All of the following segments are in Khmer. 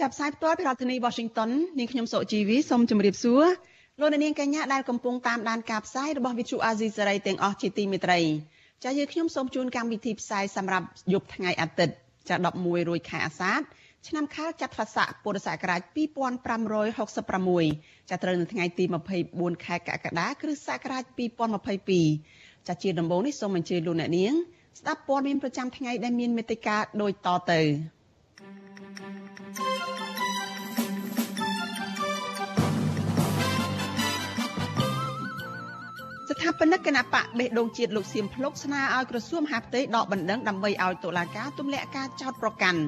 ចាប់ផ្សាយផ្ទាល់ពីរដ្ឋធានី Washington នាងខ្ញុំសុជីវីសូមជម្រាបសួរលោកអ្នកនាងកញ្ញាដែលកំពុងតាមដានការផ្សាយរបស់ Vithu Azisaray ទាំងអស់ជាទីមេត្រីចា៎យើងខ្ញុំសូមជូនកម្មវិធីផ្សាយសម្រាប់យប់ថ្ងៃអាទិត្យចា៎11រោចខែអាសាឍឆ្នាំខាលចត្វាស័កពុរសករាជ2566ចាប់ត្រូវនៅថ្ងៃទី24ខែកក្កដាគ្រិស្តសករាជ2022ចាជាដំបូងនេះសូមអញ្ជើញលោកអ្នកនាងស្ដាប់ព័ត៌មានប្រចាំថ្ងៃដែលមានមេត្តាដូចតទៅ ថាបនិកគណៈបកបេះដូងជាតិលោកសៀមភ្លុកស្នើឲ្យក្រសួងមហាផ្ទៃដកបណ្ដឹងដើម្បីឲ្យតុលាការទម្លាក់ការចោទប្រកាន់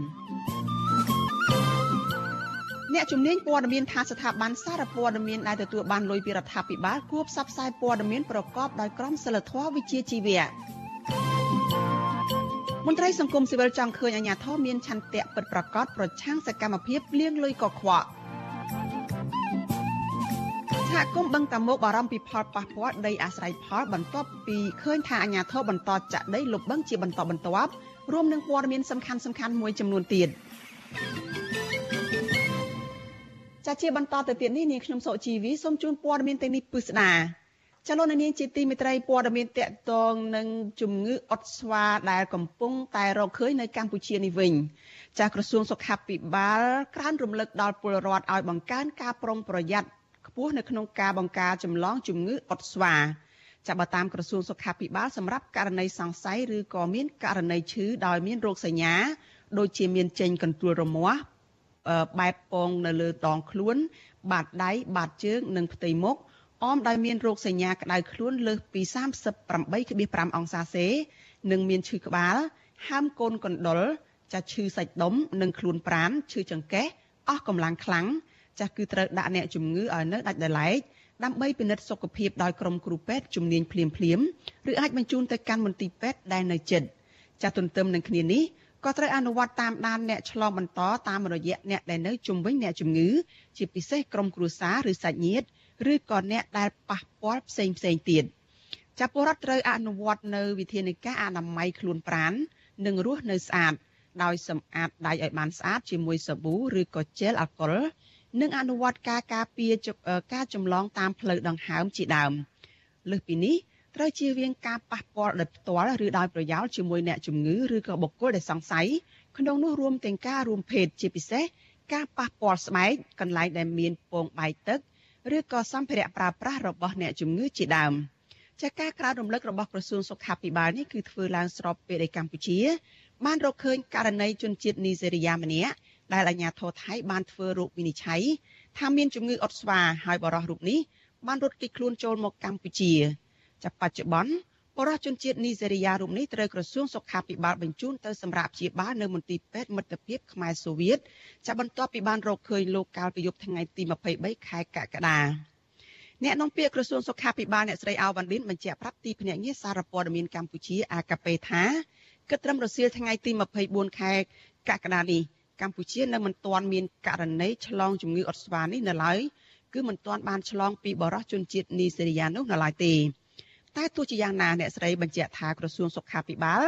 អ្នកជំនាញព័ត៌មានថាស្ថាប័នសារព័ត៌មានដែលទទួលបានលុយពីរដ្ឋាភិបាលគួរផ្សព្វផ្សាយព័ត៌មានប្រកបដោយក្រមសីលធម៌វិជ្ជាជីវៈមន្ត្រីសង្គមស៊ីវិលចង់ឃើញអាជ្ញាធរមានឆន្ទៈពិតប្រាកដប្រឆាំងសកម្មភាពលាងលុយកខ្វក់ សហគមន៍បឹងតាមុកបារម្ភពីផលប៉ះពាល់ដីអាស្រ័យផលបន្ទាប់ពីឃើញថាអាជ្ញាធរបន្តចាក់ដីលុបបឹងជាបន្តបន្ទាប់រួមនឹងព័ត៌មានសំខាន់ៗមួយចំនួនទៀតចាជាបន្តទៅទៀតនេះនាងខ្ញុំសុជីវីសូមជូនព័ត៌មានទាំងនេះពិស្ដាចលនានាងជាទីមេត្រីព័ត៌មានតកតងនឹងជំងឺអុតស្វាដែលកំពុងតែរកឃើញនៅកម្ពុជានេះវិញចាក្រសួងសុខាភិបាលក្រានរំលឹកដល់ពលរដ្ឋឲ្យបង្កើនការប្រុងប្រយ័ត្ន ខ្ពស់នៅក្នុងការបង្ការចម្លងជំងឺអុតស្វាចាប់បើតាមក្រសួងសុខាភិបាលសម្រាប់ករណីសង្ស័យឬក៏មានករណីឈឺដោយមានរោគសញ្ញាដូចជាមានចេញកន្ទួលរមាស់បែបពងនៅលើដងខ្លួន បាតដៃបាតជើងនិងផ្ទៃមុខអមដោយមានរោគសញ្ញាក្តៅខ្លួនលើសពី38.5អង្សាសេនិងមានឈឺក្បាលហើមកូនកណ្ដុលចាស់ឈឺសាច់ដុំនិងខ្លួនប្រាណឈឺចង្កេះអស់កម្លាំងខ្លាំង ចាស់គឺត្រូវដាក់អ្នកជំងឺឲ្យនៅដាច់ដោយឡែកដើម្បីពិនិត្យសុខភាពដោយក្រុមគ្រូពេទ្យជំនាញភ្លាមភ្លាមឬអាចបញ្ជូនទៅកាន់មន្ទីរពេទ្យដែលនៅជិតចាស់ទន្ទឹមនឹងគ្នានេះក៏ត្រូវអនុវត្តតាមដានអ្នកឆ្លងបន្តតាមរយៈអ្នកដែលនៅជុំវិញអ្នកជំងឺជាពិសេសក្រុមគ្រួសារឬសាច់ញាតិឬក៏អ្នកដែលប៉ះពាល់ផ្សេងផ្សេងទៀតចាប់ពលរដ្ឋត្រូវអនុវត្តនៅវិធានការអនាម័យខ្លួនប្រាណនិងរស់នៅស្អាតដោយសម្អាតដៃឲ្យបានស្អាតជាមួយសាប៊ូឬក៏ជែលអាល់កុល និងអនុវត្តការការពារការចម្លងតាមផ្លូវដង្ហើមជាដើមលើសពីនេះត្រូវជៀសវាងការប៉ះពាល់ដោយផ្ទាល់ឬដោយប្រយោលជាមួយអ្នកជំងឺឬក៏បុគ្គលដែលសង្ស័យក្នុងនោះរួមទាំងការរួមភេទជាពិសេសការប៉ះពាល់ស្បែកកន្លែងដែលមានពងបែកទឹកឬក៏សម្ភារៈប្រើប្រាស់របស់អ្នកជំងឺជាដើមចាការក្រានរំលឹករបស់ក្រសួងសុខាភិបាលនេះគឺធ្វើឡើងស្របពេលដែលកម្ពុជា បានរកឃើញករណីជនជាតិនីសេរីយ៉ាម្នាក់ ដែលអាជ្ញាធរថៃបានធ្វើរោគវិនិច្ឆ័យថាមានជំងឺអុតស្វាហើយបរិះរូបនេះបានរត់គេចខ្លួនចូលមកកម្ពុជាចាប់បច្ចុប្បន្នបរិះជនជាតិនីសេរីយ៉ារូបនេះត្រូវក្រសួងសុខាភិបាលបញ្ជូនទៅសម្រាប់ព្យាបាលនៅមន្ទីរពេទ្យមិត្តភាពខ្មែរសូវៀតចាប់បន្ទាប់ពីបានរកឃើញលោកកាលពីយប់ថ្ងៃទី23ខែកក្កដាអ្នកនាំពាក្យក្រសួងសុខាភិបាលអ្នកស្រីអាវ៉ាន់ឌិនបញ្ជាក់ប្រាប់ទីភ្នាក់ងារសារព័ត៌មានកម្ពុជា AKP ថាគិតត្រឹមរសៀលថ្ងៃទី24ខែកក្កដានេះ កម្ពុជានៅមិនទាន់មានករណីឆ្លងជំងឺអុតស្វានេះនៅឡើយគឺមិនទាន់បានឆ្លងពីបរិះជនជាតិនីសេរីយ៉ានោះនៅឡើយទេតែទោះជាយ៉ាងណាអ្នកស្រីបញ្ជាក់ថាក្រសួងសុខាភិបាល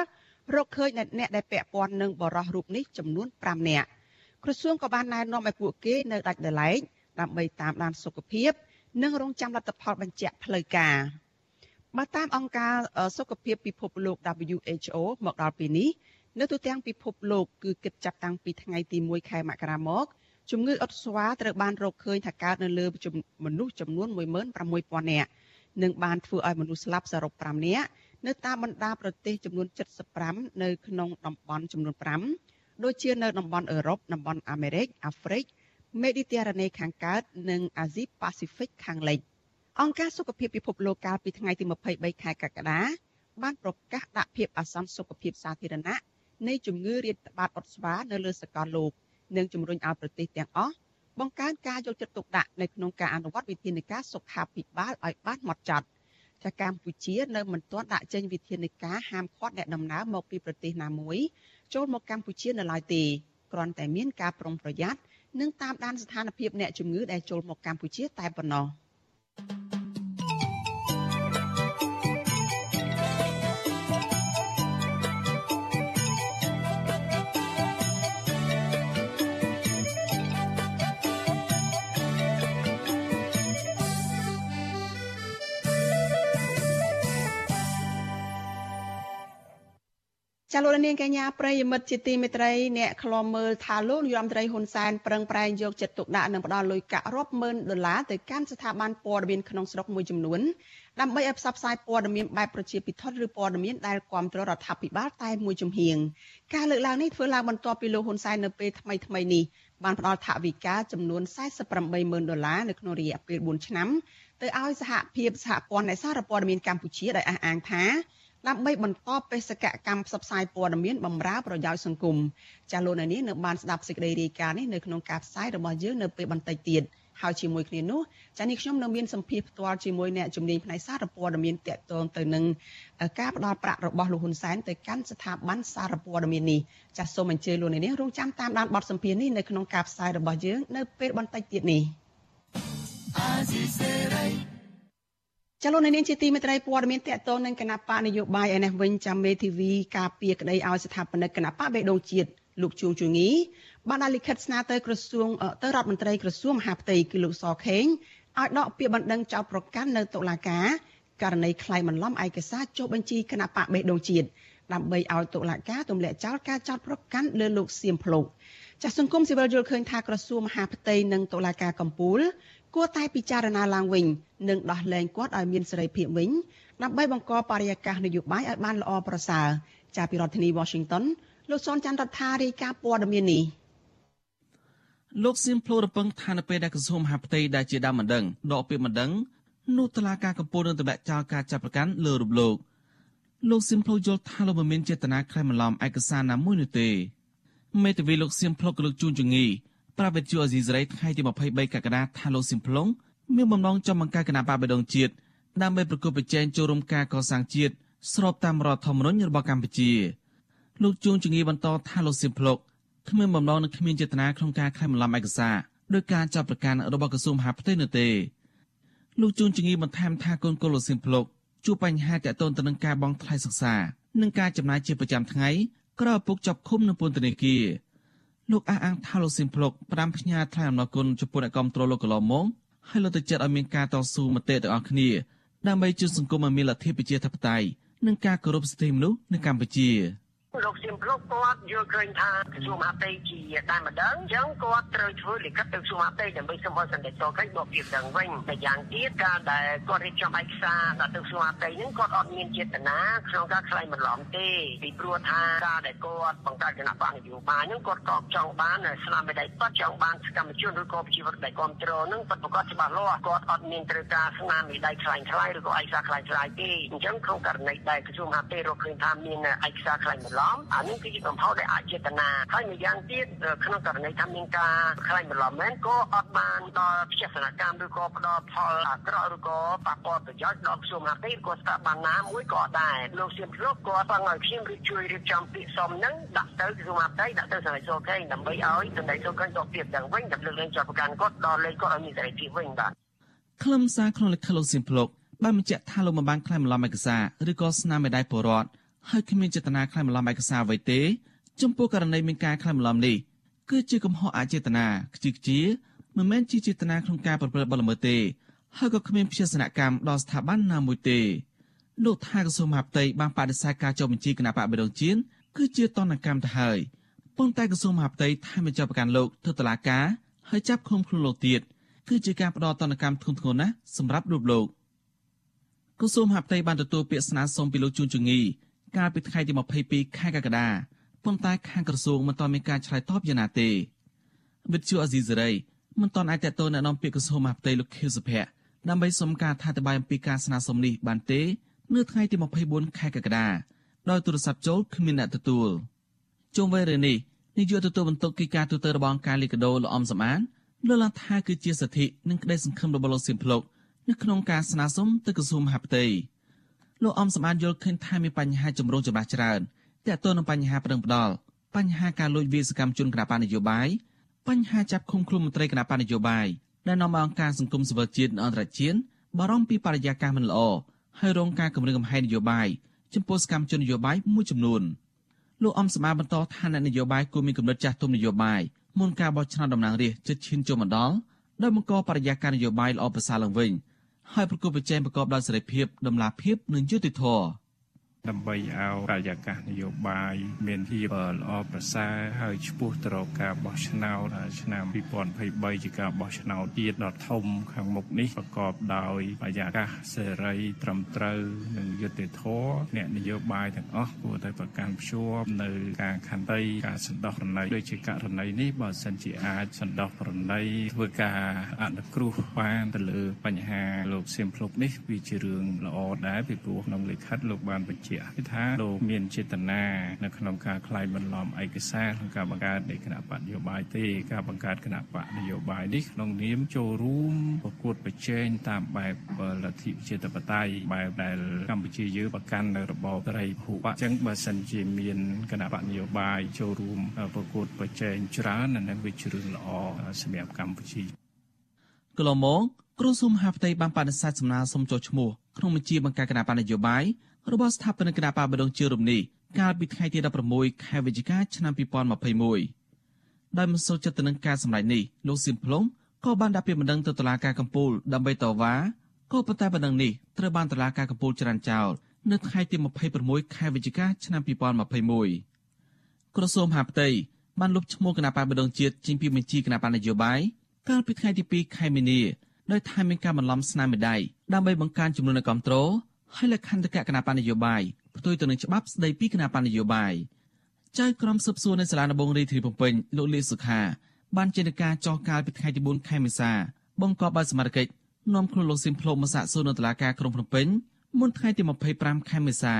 រកឃើញអ្នកដែលពាក់ព័ន្ធនឹងបរិះរូបនេះចំនួន5នាក់ក្រសួងក៏បានណែនាំឲ្យពួកគេនៅដាច់ដライដើម្បីតាមដានសុខភាព និងរងចាំលទ្ធផលបញ្ជាក់ផ្លូវការបើតាមអង្គការសុខភាពពិភពលោក WHO មកដល់ពេលនេះ នៅទូទាំងពិភពលោកគឺគិតចាប់តាំងពីថ្ងៃទី1ខែមករាមកជំងឺអុតស្វាត្រូវបានរកឃើញថាកើតនៅលើមនុស្សចំនួន16000នាក់និងបានធ្វើឲ្យមនុស្សស្លាប់សរុប5នាក់នៅតាមបណ្ដាប្រទេសចំនួន75នៅក្នុងតំបន់ចំនួន5ដូចជានៅតំបន់អឺរ៉ុបតំបន់អាមេរិកអាហ្វ្រិកមេឌីទែរ៉ាណេខាងកើតនិងអាស៊ីប៉ាស៊ីហ្វិកខាងលិចអង្គការសុខភាពពិភពលោកកាលពីថ្ងៃទី23ខែកក្កដាបានប្រកាសដាក់ភាពអាសន្នសុខភាពសាធារណៈ នៃជំងឺរាតត្បាតអុតស្វានៅលើសកលលោកនិងជំរុញឲ្យប្រទេសទាំងអស់បង្កើនការយកចិត្តទុកដាក់នៅក្នុងការអនុវត្តវិធានការសុខាភិបាលឲ្យបានហ្មត់ចត់ចាកម្ពុជានៅមិនទាន់ដាក់ចេញវិធានការហាមឃាត់អ្នកដំណើរមកពីប្រទេសណាមួយចូលមកកម្ពុជានៅឡើយទេគ្រាន់តែមានការប្រុងប្រយ័ត្ននិងតាមដានស្ថានភាពអ្នកជំងឺដែលចូលមកកម្ពុជាតែប៉ុណ្ណោះ។ ចាលោកនាងកញ្ញាប្រិយមិត្តជាទីមេត្រីអ្នកខ្លំមើលថាលោកនាយរដ្ឋមន្ត្រីហ៊ុនសែនប្រឹងប្រែងយកចិត្តទុកដាក់និងផ្ដល់លុយកាក់រាប់ម៉ឺនដុល្លារទៅកាន់ស្ថាប័នព័ត៌មានក្នុងស្រុកមួយចំនួនដើម្បីឲ្យផ្សព្វផ្សាយព័ត៌មានបែបប្រជាពិធឬព័ត៌មានដែលគ្រប់គ្រងរដ្ឋាភិបាលតែមួយជំហៀងការលើកឡើងនេះធ្វើឡើងបន្ទាប់ពីលោកហ៊ុនសែននៅពេលថ្មីថ្មីនេះបានផ្ដល់ថវិកាចំនួន48ម៉ឺនដុល្លារនៅក្នុងរយៈពេល4ឆ្នាំទៅឲ្យសហភាពសហព័ន្ធអ្នកសារព័ត៌មានកម្ពុជាដោយអះអាងថា ដើម្បីបន្តបេសកកម្មផ្សព្វផ្សាយព័ត៌មានបម្រើប្រយោជន៍សង្គមចាលោកនាងនៅបានស្ដាប់សេចក្តីរាយការណ៍នេះនៅក្នុងការផ្សាយរបស់យើងនៅពេលបន្តិចទៀតហើយជាមួយគ្នានោះចានេះខ្ញុំនៅមានសម្ភារផ្ទាល់ជាមួយអ្នកជំនាញផ្នែកសារព័ត៌មានតកតងទៅនឹងការផ្ដល់ប្រាក់របស់លោកហ៊ុនសែនទៅកាន់ស្ថាប័នសារព័ត៌មាននេះចាសូមអញ្ជើញលោកនាងរងចាំតាមដានបទសម្ភារនេះនៅក្នុងការផ្សាយរបស់យើងនៅពេលបន្តិចទៀតនេះអាស៊ីសេរី ចលនានាងជាទីមេត្រីព័ត៌មានតកតងនឹងគណៈបកនយោបាយឯនេះវិញចាំមេធាវីការពារក្តីឲ្យស្ថាបនិកគណៈបកបេដងជាតិលោកជួងជងីបានដាក់លិខិតស្នើទៅក្រសួងទៅរដ្ឋមន្ត្រីក្រសួងមហាផ្ទៃគឺលោកសខេងឲ្យដកពាក្យបណ្ដឹងចោទប្រកាន់នៅតុលាការករណីក្លែងបន្លំឯកសារចុះបញ្ជីគណៈបកបេដងជាតិដើម្បីឲ្យតុលាការទម្លាក់ចោលការចោទប្រកាន់លើលោកសៀមភ្លុកចាស់សង្គមស៊ីវិលយល់ឃើញថាក្រសួងមហាផ្ទៃនិងតុលាការកំពូល គួរតែពិចារណាឡើងវិញនិងដោះលែងគាត់ឲ្យមានសេរីភាពវិញដើម្បីបង្កបរិយាកាសនយោបាយឲ្យបានល្អប្រសើរចាប់ពីរដ្ឋធានី Washington លោកសនច័ន្ទរដ្ឋារាយការណ៍ព័ត៌មាននេះលោកសៀមភ្លូរពឹងថានៅពេលដែលក្រសួងមហាផ្ទៃដែលជាដើមមិនដឹងដកពាក្យមិនដឹងនោះតឡាការកម្ពុជានឹងតម្លាក់ចោលការចាប់ប្រកាន់លើរូបលោកលោកសៀមភ្លូយល់ថាលោកមិនមានចេតនាក្លែងបន្លំឯកសារណាមួយនោះទេមេធាវីលោកសៀមភ្លុកលោកជួនជងី ប្រាប់វិទ្យុអេស៊ីសរ៉ៃថ្ងៃទី23កក្កដាថាលោកស៊ីមផ្លុងមានបំណងចង់បង្កើតគណៈបកបដងជាតិដើម្បីប្រគល់ប្រជែងចូលរួមការកសាងជាតិស្របតាមរដ្ឋធម្មនុញ្ញរបស់កម្ពុជាលោកជួងជងីបន្តថាលោកស៊ីមផ្លុកគ្មានបំណងនិងគ្មានចេតនាក្នុងការខែបន្លំឯកសារដោយការចាប់ប្រកាន់របស់ក្រសួងមហាផ្ទៃនោះទេលោកជួងជងីបន្ថែមថាកូនកូនលោកស៊ីមផ្លុកជួបបញ្ហាទាក់ទងទៅនឹងការបង់ថ្លៃសិក្សានិងការចំណាយជាប្រចាំថ្ងៃក្រោយឪពុកចាប់ឃុំនៅពន្ធនាគារ លោកអះអាងថាលោកស៊ីមភ្លុកផ្ដាំផ្ញើថ្លែងអំណរគុណចំពោះអ្នកគ្រប់គ្រងលោកកន្លងមកហើយលើកទឹកចិត្តឲ្យមានការតស៊ូមតិទាំងអស់គ្នាដើម្បីជួយសង្គមឲ្យមានលទ្ធិប្រជាធិបតេយ្យនិងការគោរពសិទ្ធិមនុស្សនៅកម្ពុជា។ លោកសៀមភ្លុកគាត់យល់ឃើញថាក្រសួងមហាផ្ទៃជាតែម្ដងអញ្ចឹងគាត់ត្រូវធ្វើលិខិតទៅក្រសួងមហាផ្ទៃដើម្បីសុំឲ្យសន្តិសុខគេដកពាក្យដឹងវិញតែយ៉ាងទៀតការដែលគាត់រៀបចំឯកសារដល់ទៅក្រសួងមហាផ្ទៃហ្នឹងគាត់អត់មានចេតនាក្នុងការខ្លែងបន្លំទេពីព្រោះថាការដែលគាត់បង្កើតគណៈបកនយោបាយហ្នឹងគាត់ក៏ចង់បានស្នាមមេដៃគាត់ចង់បានសកម្មជនឬក៏ប្រជាពលរដ្ឋដែលគ្រប់គ្រងហ្នឹងគាត់ប្រកាសច្បាស់លាស់គាត់អត់មានត្រូវការស្នាមមេដៃខ្លែងខ្លាយឬក៏ឯកសារខ្លែងខ្លាយទេអញ្ចឹងក្នុងករណីដែលក្រសួងមហាផ្ទៃរកឃើញថាមានឯកសារខ្លែងបន្លំអានេះគឺជាកំហុសដែលអចេតនាហើយម្យ៉ាងទៀតក្នុងករណីថាមានការខ្លាញ់បន្លំមែនក៏អត់បានដល់ផ្ទះសនកម្មឬក៏ផ្ដល់ផលអាក្រក់ឬក៏ប៉ះពាល់ប្រយោជន៍ដល់ក្រសួងមហាផ្ទៃក៏ស្ថាប័នណាមួយក៏ដែរលោកសៀមភ្លុកក៏បានឲ្យខ្ញុំរៀបជួយរៀបចំពាក្យសមនឹងដាក់ទៅក្រសួងមហាផ្ទៃដាក់ទៅសន្តិសុខគេដើម្បីឲ្យសន្តិសុខគេដកពាក្យទាំងវិញដើម្បីលើកលែងចោតប្រកាន់គាត់ដល់លេខគាត់ឲ្យមានសេរីភាពវិញបាទខ្លឹមសារក្នុងលិខិតលោកសៀមភ្លុកបានបញ្ជាក់ថាលោកមិនបានខ្លែងបន្លំឯកសារឬក៏ស្នាមមេដៃពលរដ្ឋ ហើយគ្មានចេតនាខ្លែងបន្លំឯកសារអ្វីទេ ចំពោះករណីមានការក្លែងបន្លំនេះគឺជាកំហុសអចេតនាខ្ជិះខ្ជាមិនមែនជាចេតនាក្នុងការប្រព្រឹត្តបទល្មើសទេហើយក៏គ្មានព្យាសនកម្មដល់ស្ថាប័នណាមួយទេលោកថាក្រសួងមហាផ្ទៃបានបដិសេធការចុះបញ្ជីគណៈបកបិរងជៀនគឺជាតនកម្មទៅហើយប៉ុន្តែក្រសួងមហាផ្ទៃថែមបញ្ចុះប្រកាន់លោកទៅតុលាការហើយចាប់ឃុំខ្លួនលោកទៀតគឺជាការផ្ដោតតនកម្មធ្ងន់ធ្ងរណាស់សម្រាប់រូបលោកក្រសួងមហាផ្ទៃបានទទួលពាក្យស្នើសុំពីលោកជួនជងី កាលពីថ្ងៃទី22ខែកក្កដាប៉ុន្តែខាងក្រសួងមិនទាន់មានការឆ្លើយតបយ៉ាងណាទេវិទ្យុអាស៊ីសេរីមិនទាន់អាចតតទៅណែនាំពាក្យក្រសួងមហាផ្ទៃលោកខៀវសុភ័ក្រដើម្បីសុំការថាតបាយអំពីការស្នើសុំនេះបានទេនៅថ្ងៃទី24ខែកក្កដាដោយទូរស័ព្ទចូលគ្មានអ្នកទទួលជុំវិញរឿងនេះនាយកទទួលបន្ទុកកិច្ចការទូតរបស់អង្គការលីកាដូលោកអំសំអានលើកឡើងថាគឺជាសិទ្ធិនិងក្តីសង្ឃឹមរបស់លោកសៀមភ្លុកនៅក្នុងការស្នើសុំទៅក្រសួងមហាផ្ទៃ លោកអំសម្បត្តិយល់ឃើញថាមានបញ្ហាចម្រូងចម្រាសច្រើនទាក់ទងនឹងបញ្ហាប្រឹងផ្ដាល់បញ្ហាការលួចវាយសកម្មជនគណបកនយោបាយបញ្ហាចាប់ឃុំខ្លួនមន្ត្រីគណបកនយោបាយដែលនាំឲ្យអង្គការសង្គមស៊ីវិលជាតិនិងអន្តរជាតិបារម្ភពីបរិយាកាសមិនល្អហើយរងការគម្រាមកំហែងនយោបាយចំពោះសកម្មជននយោបាយមួយចំនួនលោកអំសម្បត្តិបន្តថាអ្នកនយោបាយគួរមានគំនិតចាស់ទុំនយោបាយមុនការបោះឆ្នោតតំណាងរាស្ត្រជិតឈានចូលមកដល់ដោយបង្កបរិយាកាសនយោបាយល្អប្រសើរឡើងវិញ ហើយប្រគល់ប្រជែងប្រកបដោយសេរីភាពដំណាភាព និងយុត្តិធម៌ ដើម្បីឲ្យបរិយាកាសនយោបាយមានភាពល្អប្រសើរហើយឆ្ពោះទៅរកការបោះឆ្នោតឆ្នាំ2023ជាការបោះឆ្នោតទៀតដ៏ធំខាងមុខនេះប្រកបដោយបរិយាកាសសេរី ត្រឹមត្រូវនិងយុត្តិធម៌អ្នកនយោបាយទាំងអស់គួរតែប្រកាន់ភ្ជាប់នៅការខន្តីការសន្តោសប្រណីដូចជាករណីនេះបើសិនជាអាចសន្តោសប្រណីធ្វើការអនុគ្រោះបានទៅលើបញ្ហាលោកសៀមភ្លុកនេះវាជារឿងល្អដែរពីព្រោះក្នុងលិខិតលោកបានបញ្ជាក់គឺថាលោកមានចេតនានៅក្នុងការខ្លាយបន្លំឯកសារក្នុងការបង្កើតនៃគណៈបកនយោបាយទេការបង្កើតគណៈបកនយោបាយនេះក្នុងនាមចូលរួមប្រកួតប្រជែងតាមបែបលទ្ធិប្រជាធិបតេយ្យបែបដែលកម្ពុជាយើងប្រកាន់នៅរបបត្រីភូបអញ្ចឹងបើសិនជាមានគណៈបកនយោបាយចូលរួមប្រកួតប្រជែងច្រើនអានឹងវាជារឿងល្អសម្រាប់កម្ពុជាកន្លងមកក្រសួងមហាផ្ទៃបានបដិសេធសំណើសុំចុះឈ្មោះក្នុងបញ្ជីបង្កើតគណៈបកនយោបាយ របស់ស្ថាបនិកគណៈបកបដងជឿរំនេះកាលពីថ្ងៃទី16ខែវិច្ឆិកាឆ្នាំ2021ដោយមិនសូវចិត្តទៅនឹងការសម្ដែងនេះលោកសៀមភ្លុងក៏បានដាក់ពាក្យបណ្ដឹងទៅតុលាការកំពូលដើម្បីតវ៉ាក៏ប៉ុន្តែបណ្ដឹងនេះត្រូវបានតុលាការកំពូលច្រានចោលនៅថ្ងៃទី26ខែវិច្ឆិកាឆ្នាំ2021ក្រសួងមហាផ្ទៃបានលុបឈ្មោះគណៈបកបដងជាតិចេញពីបញ្ជីគណៈបកនយោបាយកាលពីថ្ងៃទី2ខែមីនាដោយថាមានការបន្លំស្នាមមេដៃដើម្បីបង្កើនចំនួននៃគ្រប់គ្រង ហើយលក្ខន្តិកៈគណៈបញ្ញយោបាយផ្ទុយទៅនឹងច្បាប់ស្តីពីគណៈបញ្ញយោបាយចៅក្រមស៊ើបសួរនៅសាលាដំបងរាជធានីភ្នំពេញលោកលីសុខាបានចេញការចោះកាលពីថ្ងៃទី4ខែមេសាបង្កប់ឲ្យសមត្ថកិច្ចនាំខ្លួនលោកស៊ីមផ្លូមកសាកសួរនៅតុលាការក្រុងភ្នំពេញមុនថ្ងៃទី25ខែមេសា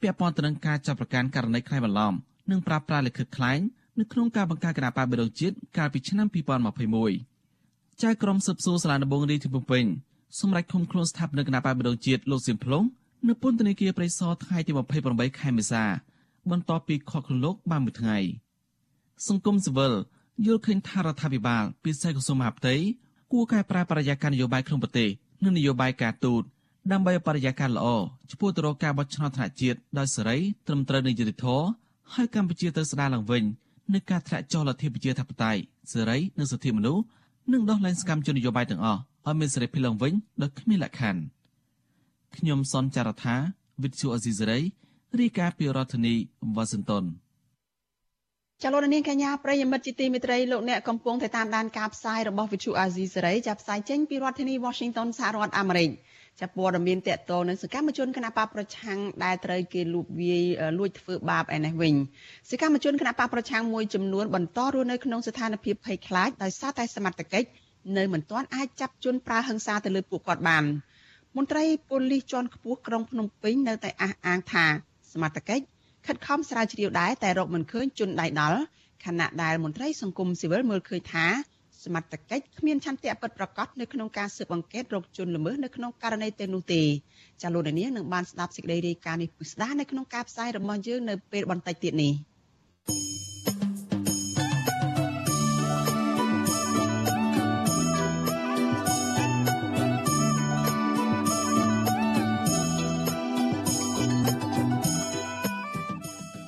ពាក់ព័ន្ធទៅនឹងការចាប់ប្រកាន់ករណីក្លែងបន្លំនិងប្រាស្រ័យលិខិតក្លែងនៅក្នុងការបង្កើតគណៈបកបេដងជាតិកាលពីឆ្នាំ2021ចៅក្រមស៊ើបសួរសាលាដំបងរាជធានីភ្នំពេញ សម្រាប់ឃុំខ្លួនស្ថាបនិកគណៈបកបដងជាតិលោកសៀមភ្លុងនៅពន្ធនាគារព្រៃសរថ្ងៃទី28ខែមេសា បន្ទាប់ពីខកខ្លួនលោកបានមួយថ្ងៃសង្គមស៊ីវិលយល់ឃើញថារដ្ឋាភិបាលពិសេសក្រសួងមហាផ្ទៃគួរកែប្រែបរិយាកាសនយោបាយក្នុងប្រទេសនិងនយោបាយការទូតដើម្បីបរិយាកាសល្អចំពោះទៅរកការបោះឆ្នោតថ្នាក់ជាតិដោយសេរីត្រឹមត្រូវនិងយុត្តិធម៌ឲ្យកម្ពុជាទៅស្ដារឡើងវិញនៅការធ្លាក់ចុះលទ្ធិប្រជាធិបតេយ្យសេរីនិងសិទ្ធិមនុស្សនិងដោះលែងសកម្មជននយោបាយទាំងអស់ ឲ្យមានសេរីភាពឡើងវិញដោយគ្មានលក្ខខណ្ឌខ្ញុំសនចាររថាវិទ្យុអេស៊ីសេរីរាយការណ៍ពីរដ្ឋធានីវ៉ាស៊ីនតោនចលនានាងកញ្ញាប្រិយមិត្តជាទីមេត្រីលោកអ្នកកំពុងតែតាមដានការផ្សាយរបស់វិទ្យុអាស៊ីសេរីចាប់ផ្សាយចេញពីរដ្ឋធានី Washington សហរដ្ឋអាមេរិកចាប់ព័ត៌មានតកតនឹងសកម្មជនគណបកប្រឆាំងដែលត្រូវគេលួចវាយលួចធ្វើបាបឯនេះវិញសកម្មជនគណបកប្រឆាំងមួយចំនួនបន្តរស់នៅក្នុងស្ថានភាពភ័យខ្លាចដោយសារតែសមត្ថកិច្ច នៅមិនទាន់អាចចាប់ជនប្រើហិង្សាទៅលើពួកគាត់បានមន្ត្រីប៉ូលីសជាន់ខ្ពស់ក្រុងភ្នំពេញនៅតែអះអាងថាសមត្ថកិច្ចខិតខំស្រាវជ្រាវដែរតែរកមិនឃើញជនដៃដល់ខណៈដែលមន្ត្រីសង្គមស៊ីវិលមើលឃើញថាសមត្ថកិច្ចគ្មានឆន្ទៈពិតប្រាកដនៅក្នុងការស៊ើបអង្កេតរកជនល្មើសនៅក្នុងករណីទាំងនោះទេចាលោកនាងនឹងបានស្ដាប់សេចក្តីរាយការណ៍នេះពិស្ដានៅក្នុងការផ្សាយរបស់យើងនៅពេលបន្តិចទៀតនេះ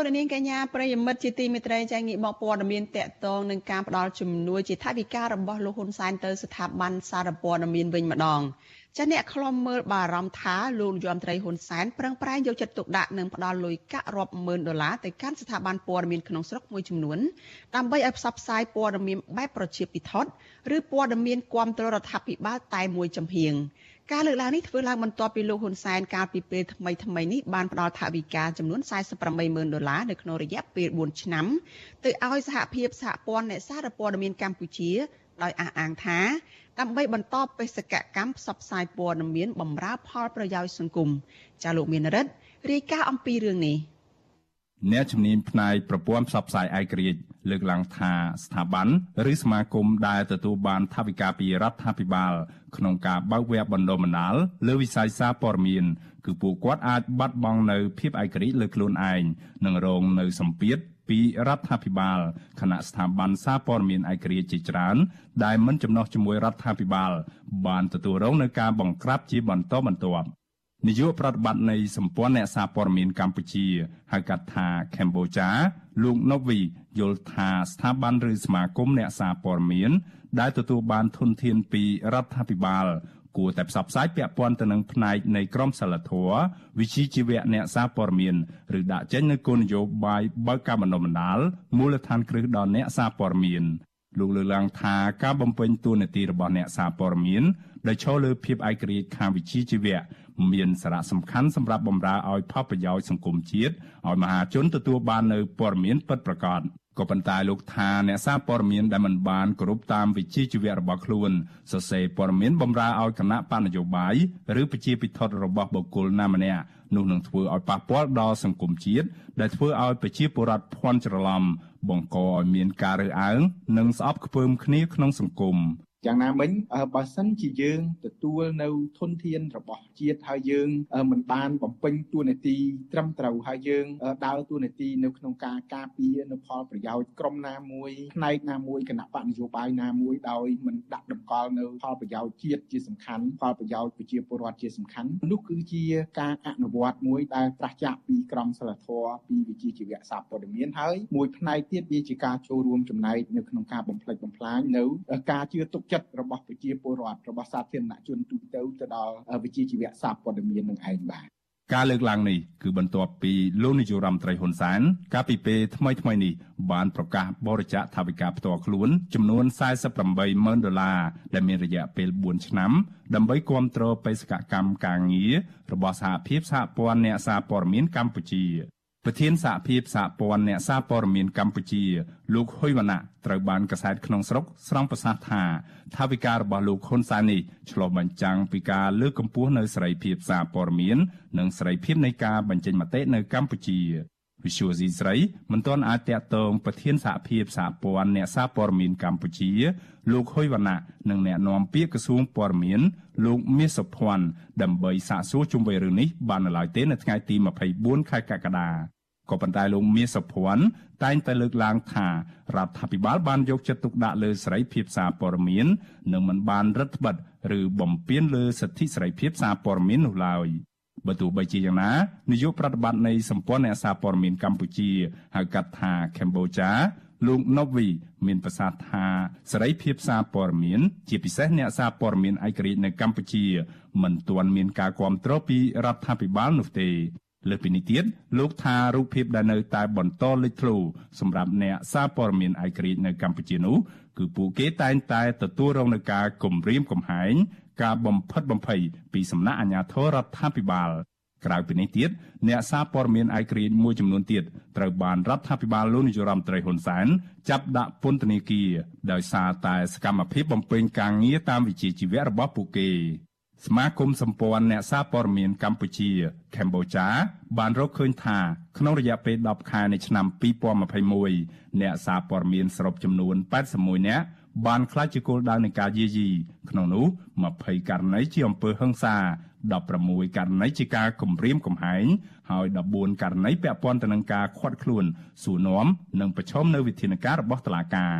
លោកនាងកញ្ញាប្រិយមិត្តជាទីមេត្រីចាងាកមកព័ត៌មានតកតងនឹងការផ្ដល់ជំនួយជាថវិការបស់លោកហ៊ុនសែនទៅស្ថាប័នសារព័ត៌មានវិញម្ដងចាអ្នកខ្លំមើលបារម្ភថាលោកយមត្រីហ៊ុនសែនប្រឹងប្រែងយកចិត្តទុកដាក់និងផ្ដល់លុយកាក់រាប់ម៉ឺនដុល្លារទៅកាន់ស្ថាប័នព័ត៌មានក្នុងស្រុកមួយចំនួនដើម្បីឲ្យផ្សព្វផ្សាយព័ត៌មានបែបប្រជាពិធដ្ឋឬព័ត៌មានគាំទ្ររដ្ឋាភិបាលតែមួយចំហៀង ការលើកឡើងនេះធ្វើឡើងបន្ទាប់ពីលោកហ៊ុនសែនកាលពីពេលថ្មីថ្មីនេះបានផ្ដល់ថវិកាចំនួន48ម៉ឺនដុល្លារនៅក្នុងរយៈពេល4ឆ្នាំទៅឲ្យសហភាពសហព័ន្ធអ្នកសារព័ត៌មានកម្ពុជាដោយអះអាងថាដើម្បីបន្តបេសកកម្មផ្សព្វផ្សាយព័ត៌មានបម្រើផលប្រយោជន៍សង្គមចាលោកមានរិទ្ធរាយការណ៍អំពីរឿងនេះអ្នកជំនាញផ្នែកប្រព័ន្ធផ្សព្វផ្សាយឯករាជ្យ លើកឡើងថាស្ថាប័នឬសមាគមដែលទទួលបានថវិកាពីរដ្ឋាភិបាលក្នុងការបើកវគ្គបណ្ដុះបណ្ដាលលើវិស័យសារព័ត៌មានគឺពួកគាត់អាចបាត់បង់នៅភាពឯករាជ្យលើខ្លួនឯងនិងរងនៅសម្ពាធពីរដ្ឋាភិបាលគណៈស្ថាប័នសារព័ត៌មានឯករាជ្យជាច្រើន ដែលមិនចំណោះជាមួយរដ្ឋាភិបាល បានទទួលរងនឹងការបង្ក្រាបជាបន្តបន្ទាប់នាយកប្រតិបត្តិនៃសម្ព័ន្ធអ្នកសារព័ត៌មានកម្ពុជាហៅកាត់ថាកម្ពុជា លោកណូវីយល់ថាស្ថាប័នឬសមាគមអ្នកសារព័ត៌មាន ដែលទទួលបានធនធានពីរដ្ឋាភិបាលគួរតែផ្សព្វផ្សាយពាក់ព័ន្ធទៅនឹងផ្នែកនៃក្រមសីលធម៌វិជ្ជាជីវៈអ្នកសារព័ត៌មានឬដាក់ចេញនូវគោលនយោបាយបើកការបណ្ដុះបណ្ដាលមូលដ្ឋានគ្រឹះដល់អ្នកសារព័ត៌មានលោកលើកឡើងថាការបំពេញតួនាទីរបស់អ្នកសារព័ត៌មានដែលឈលលើភាពឯករាជ្យខាងវិជ្ជាជីវៈ មានសារៈសំខាន់សម្រាប់បម្រើឲ្យផលប្រយោជន៍សង្គមជាតិឲ្យមហាជនទទួលបាននូវព័ត៌មានពិតប្រាកដក៏ប៉ុន្តែលោកថាអ្នកសារព័ត៌មានដែលមិនបានគោរពតាមវិជ្ជាជីវៈរបស់ខ្លួនសរសេរព័ត៌មានបម្រើឲ្យគណៈបណ្ឌនយោបាយឬប្រជាពិធរបស់បុគ្គលណាម្នាក់នោះនឹងធ្វើឲ្យប៉ះពាល់ដល់សង្គមជាតិដែលធ្វើឲ្យប្រជាពលរដ្ឋភ័ន្តច្រឡំបង្កឲ្យមានការរើសអើងនិងស្អប់ខ្ពើមគ្នាក្នុងសង្គម យ៉ាងណាមិញបើសិនជាយើងទទួលនៅធនធានរបស់ជាតិហើយយើងមិនបានបំពេញតួនាទីត្រឹមត្រូវហើយយើងដើរតួនាទីនៅក្នុងការការពារនៅផលប្រយោជន៍ក្រុមណាមួយផ្នែកណាមួយគណៈបកនយោបាយណាមួយដោយមិនដាក់តម្កល់នៅផលប្រយោជន៍ជាតិជាសំខាន់ផលប្រយោជន៍ប្រជាពលរដ្ឋជាសំខាន់នោះគឺជាការអនុវត្តមួយដែលប្រឆាចពីក្រមសីលធម៌ពីវិជាជីវៈសារព័ត៌មានហើយមួយផ្នែកទៀតវាជាការចូលរួមចំណែកនៅក្នុងការបំផ្លិចបំផ្លាញនៅការជឿទុកចិត្តរបស់ប្រជាពលរដ្ឋរបស់សាធារណជនទូទៅទៅដល់វិជាជីវៈសារព័ត៌មាននឹងឯងបាទការលើកឡើងនេះគឺបន្ទាប់ពីលោកនាយរដ្ឋមន្ត្រីហ៊ុនសែនកាលពីពេលថ្មីថ្មីនេះបានប្រកាសបរិច្ចាគថវិកាផ្ទាល់ខ្លួនចំនួន48ម៉ឺនដុល្លារដែលមានរយៈពេល4ឆ្នាំដើម្បីគាំទ្របេសកកម្មការងាររបស់សហភាពសហព័ន្ធអ្នកសារព័ត៌មានកម្ពុជា ប្រធានសហភាពសហព័ន្ធអ្នកសារព័ត៌មានកម្ពុជា លោកហ៊ុយវណ្ណៈត្រូវបានកសែតក្នុងស្រុកស្រង់ប្រសាសន៍ថាថាវិការរបស់លោកហ៊ុនសែននេះឆ្លុះបញ្ចាំងពីការលើកកម្ពស់នៅសេរីភាពសារព័ត៌មាន និងសេរីភាពនៃការបញ្ចេញមតិនៅកម្ពុជា វិសុយស៊ីស្រីមិនទាន់អាចតាក់ទងប្រធានសហភាពសហព័ន្ធអ្នកសារព័ត៌មានកម្ពុជា លោកហ៊ុយវណ្ណៈនិងអ្នកនាំពាក្យក្រសួងព័ត៌មាន លោកមាសសុភ័ណ្ឌដើម្បីសាកសួរជុំវិញរឿងនេះបាននៅឡើយទេនៅថ្ងៃទី24ខែកក្កដាក៏ប៉ុន្តែលោកមាសសុភ័ណ្ឌតែងតែលើកឡើងថារដ្ឋាភិបាលបានយកចិត្តទុកដាក់លើសេរីភាពសារព័ត៌មាន និងមិនបានរឹតបន្តឹងឬបំពានលើសិទ្ធិសេរីភាពសារព័ត៌មាននោះឡើយ។ បើទោះបីជាយ៉ាងណានាយកប្រតិបត្តិនៃសម្ព័ន្ធអ្នកសារព័ត៌មានកម្ពុជាហៅកាត់ថាកម្ពុជាលោកណូវីមានប្រសាសន៍ថាសេរីភាពសារព័ត៌មាន ជាពិសេសអ្នកសារព័ត៌មានឯករាជ្យនៅកម្ពុជាមិនទាន់មានការគ្រប់គ្រងពីរដ្ឋាភិបាលនោះទេលើពីនេះទៀតលោកថារូបភាពដែលនៅតែបន្តលេចធ្លោសម្រាប់អ្នកសារព័ត៌មានឯករាជ្យនៅកម្ពុជានោះគឺពួកគេតែងតែទទួលរងនឹងការគំរាមកំហែង ការបំផិតបំភ័យពីសំណាក់អាជ្ញាធររដ្ឋាភិបាលក្រៅពីនេះទៀតអ្នកសារព័ត៌មានឯករាជ្យមួយចំនួនទៀតត្រូវបានរដ្ឋាភិបាលលោកនាយរដ្ឋមន្ត្រីហ៊ុនសែនចាប់ដាក់ពន្ធនាគារដោយសារតែសកម្មភាពបំពេញការងារតាមវិជ្ជាជីវៈរបស់ពួកគេសមាគមសម្ព័ន្ធអ្នកសារព័ត៌មានកម្ពុជាកម្ពុជាបានរកឃើញថាក្នុងរយៈពេល10ខែនៃឆ្នាំ2021អ្នកសារព័ត៌មានសរុបចំនួន81នាក់ បានក្លាយជាគោលដៅនៃការយាយីក្នុងនោះ20ករណីជាអំពើហិង្សា16ករណីជាការគំរាមកំហែងហើយ14ករណីពាក់ព័ន្ធទៅនឹងការឃាត់ខ្លួនសួរនាំនិងប្រឈមនៅវិធានការរបស់តុលាការ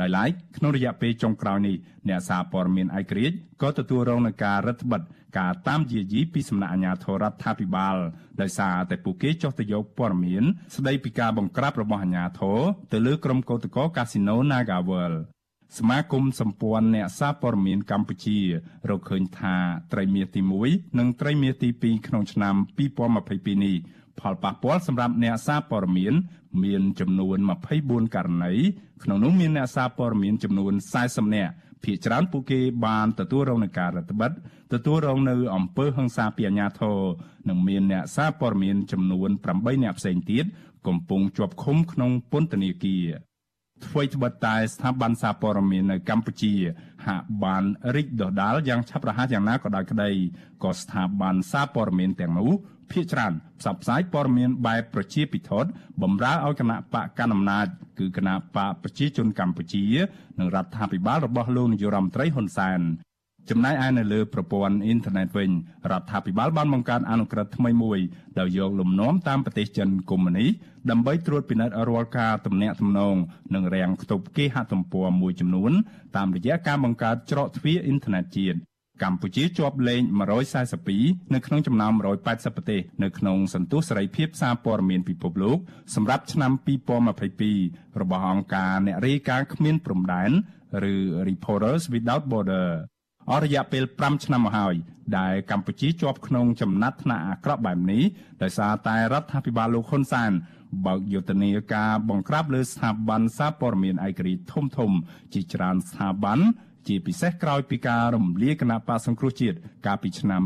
ដោយឡែកក្នុងរយៈពេលចុងក្រោយនេះអ្នកសារព័ត៌មានឯករាជ្យក៏ទទួលរងនឹងការរដ្ឋបិទការតាមយាយីពីសំណាក់អាជ្ញាធររដ្ឋាភិបាលដោយសារតែពួកគេចុះទៅយកព័ត៌មានស្ដីពីការបង្ក្រាបរបស់អាជ្ញាធរទៅលើក្រុមកោតក្រកាស៊ីណូ Nagavel សមាគមសម្ព័ន្ធអ្នកសារព័ត៌មានកម្ពុជារកឃើញថាត្រីមាសទី1និងត្រីមាសទី2ក្នុងឆ្នាំ2022នេះផលប៉ះពាល់សម្រាប់អ្នកសារព័ត៌មានមានចំនួន24ករណីក្នុងនោះមានអ្នកសារព័ត៌មានចំនួន40នាក់ភាគច្រើនពួកគេបានទទួលរងនឹងការរដ្ឋបិទទទួលរងនៅអំពើហិង្សាពីអាជ្ញាធរនិងមានអ្នកសារព័ត៌មានចំនួន8នាក់ផ្សេងទៀតកំពុងជាប់ឃុំក្នុងពន្ធនាគារ អ្វីត្បិតតែស្ថាប័នសារព័ត៌មាននៅកម្ពុជាហាក់បានរីកដុះដាលយ៉ាងឆាប់រហ័សយ៉ាងណាក៏ដោយក្តីក៏ស្ថាប័នសារព័ត៌មានទាំងនោះភាគច្រើនផ្សព្វផ្សាយព័ត៌មានបែបប្រជាពិធបំរើឲ្យគណៈបកកណ្ដាលអំណាចគឺគណៈបកប្រជាជនកម្ពុជានិងរដ្ឋាភិបាលរបស់លោកនាយរដ្ឋមន្ត្រីហ៊ុនសែនចំណែកឯនៅលើប្រព័ន្ធអ៊ីនធឺណិតវិញរដ្ឋាភិបាលបានបង្កើតអនុក្រឹត្យថ្មីមួយដោយយកលំនាំតាមប្រទេសចិនកុម្មុយនីស ដើម្បីត្រួតពិនិត្យរាល់ការទំនាក់ទំនងនិងរាំងខ្ទប់គេហទំព័រមួយចំនួន តាមរយៈការបង្កើតច្រកទ្វារអ៊ីនធឺណិតជាតិកម្ពុជាជាប់លេខ142នៅក្នុងចំណោម180ប្រទេសនៅក្នុងសន្ទុះសេរីភាពសារព័ត៌មានពិភពលោកសម្រាប់ឆ្នាំ2022របស់អង្គការអ្នករាយការណ៍គ្មានព្រំដែនឬ Reporters Without Border អស់រយៈពេល5ឆ្នាំមកហើយដែលកម្ពុជាជាប់ក្នុងចំណាត់ថ្នាក់អាក្រក់បែបនេះដោយសារតែរដ្ឋាភិបាលលោកហ៊ុនសែន បើកយុទ្ធនាការបង្ក្រាបលើស្ថាប័នសារព័ត៌មានឯករាជ្យធំធំ ជាច្រើនស្ថាប័នជាពិសេសក្រោយពីការរំលាយគណៈបកសង្គ្រោះជាតិកាលពីឆ្នាំ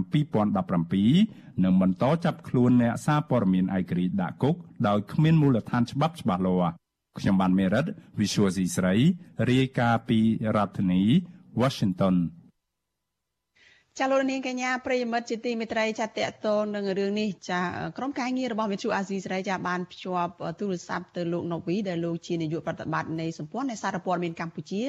2017និងបន្តចាប់ខ្លួនអ្នកសារព័ត៌មានឯករាជ្យដាក់គុកដោយគ្មានមូលដ្ឋានច្បាប់ច្បាស់លាស់ខ្ញុំបានមេរិត Visual C ស្រីរាយការណ៍ពីរដ្ឋធានី Washington ចាលោកនាងកញ្ញាប្រិយមិត្តជាទីមេត្រីចាតកតងនឹងរឿងនេះចាក្រុមការងាររបស់វិទ្យុអាស៊ីសេរីចាបានភ្ជាប់ទូរស័ព្ទទៅលោកណូវីដែលលោកជានាយកប្រតិបត្តិនៃសម្ព័ន្ធនៃសារព័ត៌មានកម្ពុជា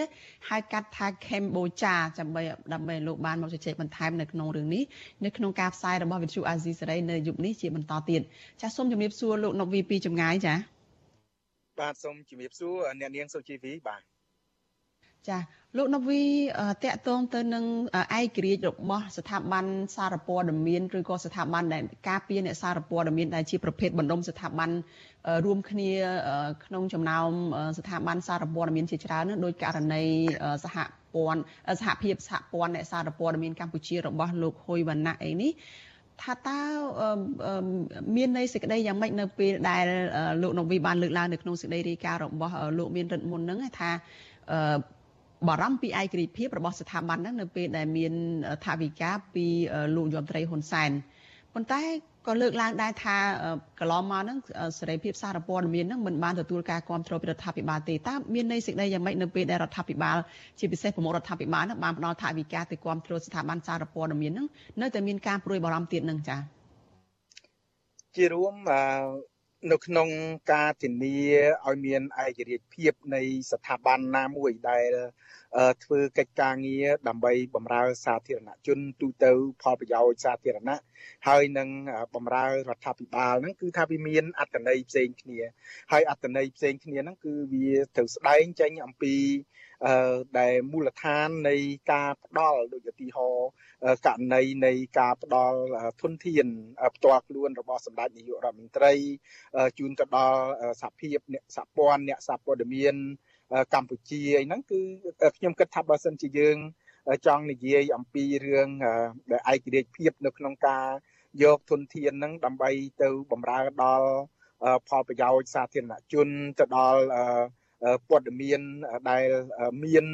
ហៅកាត់ថា Cambodia ដើម្បីដើម្បីលោកបានមកជជែកបន្ថែមនៅក្នុងរឿងនេះនៅក្នុងការផ្សាយរបស់វិទ្យុអាស៊ីសេរីនៅយុគនេះជាបន្តទៀតចាសូមជំរាបសួរលោកណូវីពីចម្ងាយចាបាទសូមជំរាបសួរអ្នកនាងសុជីវីបាទ ចាលោកនវីតកតងទៅនឹងឯករាជ្យរបស់ស្ថាប័នសារព័ត៌មានឬក៏ស្ថាប័នដែលការពារអ្នកសារព័ត៌មានដែលជាប្រភេទបណ្ដុំស្ថាប័នរួមគ្នាក្នុងចំណោមស្ថាប័នសារព័ត៌មានជាច្រើនដោយករណីសហព័ន្ធសហភាពសហព័ន្ធអ្នកសារព័ត៌មានកម្ពុជារបស់លោកហ៊ុយវណ្ណៈអីនេះថាតើមានន័យសេចក្តីយ៉ាងម៉េចនៅពេលដែលលោកនវីបានលើកឡើងនៅក្នុងសេចក្តីរាយការណ៍របស់លោកមានរិទ្ធមុនហ្នឹងថា បារម្ភពីឯករាជ្យភាពរបស់ស្ថាប័នហ្នឹងនៅពេលដែលមានថាវិការពីលោកយមត្រីហ៊ុនសែនប៉ុន្តែក៏លើកឡើងដែរថាកន្លងមកហ្នឹងសេរីភាពសារព័ត៌មានហ្នឹងមិនបានទទួលការគ្រប់គ្រងពីរដ្ឋាភិបាលទេតើមានន័យសេចក្តីយ៉ាងម៉េចនៅពេលដែលរដ្ឋាភិបាលជាពិសេសប្រមុខរដ្ឋាភិបាលហ្នឹងបានផ្ដល់ថាវិការទៅគ្រប់គ្រងស្ថាប័នសារព័ត៌មានហ្នឹងនៅតែមានការព្រួយបារម្ភទៀតហ្នឹងចា៎ជារួម នៅក្នុងការធានាឲ្យមានឯករាជ្យភាពនៃស្ថាប័នណាមួយដែលធ្វើកិច្ចការងារដើម្បីបម្រើសាធារណជនទូទៅផលប្រយោជន៍សាធារណៈហើយនឹងបម្រើរដ្ឋាភិបាលហ្នឹងគឺថាវាមានអត្តន័យផ្សេងគ្នាហើយអត្តន័យផ្សេងគ្នាហ្នឹងគឺវាត្រូវស្ដែងចេញអំពីអឺ ដែលមូលដ្ឋាននៃការផ្ដល់ដូចឧទាហរណ៍ករណីនៃការផ្ដល់ធនធានផ្ទាល់ខ្លួនរបស់សម្ដេចនាយករដ្ឋមន្ត្រីជូនទៅដល់សហភាពអ្នកសហព័ន្ធអ្នកសហព័ត៌មានកម្ពុជាអីហ្នឹងគឺខ្ញុំគិតថាបើសិនជាយើងចង់និយាយអំពីរឿងដែលឯករាជ្យភាពនៅក្នុងការយកធនធានហ្នឹងដើម្បីទៅបំរើដល់ផលប្រយោជន៍សាធារណជនទៅដល់ ព័ត៌មានដែលមាន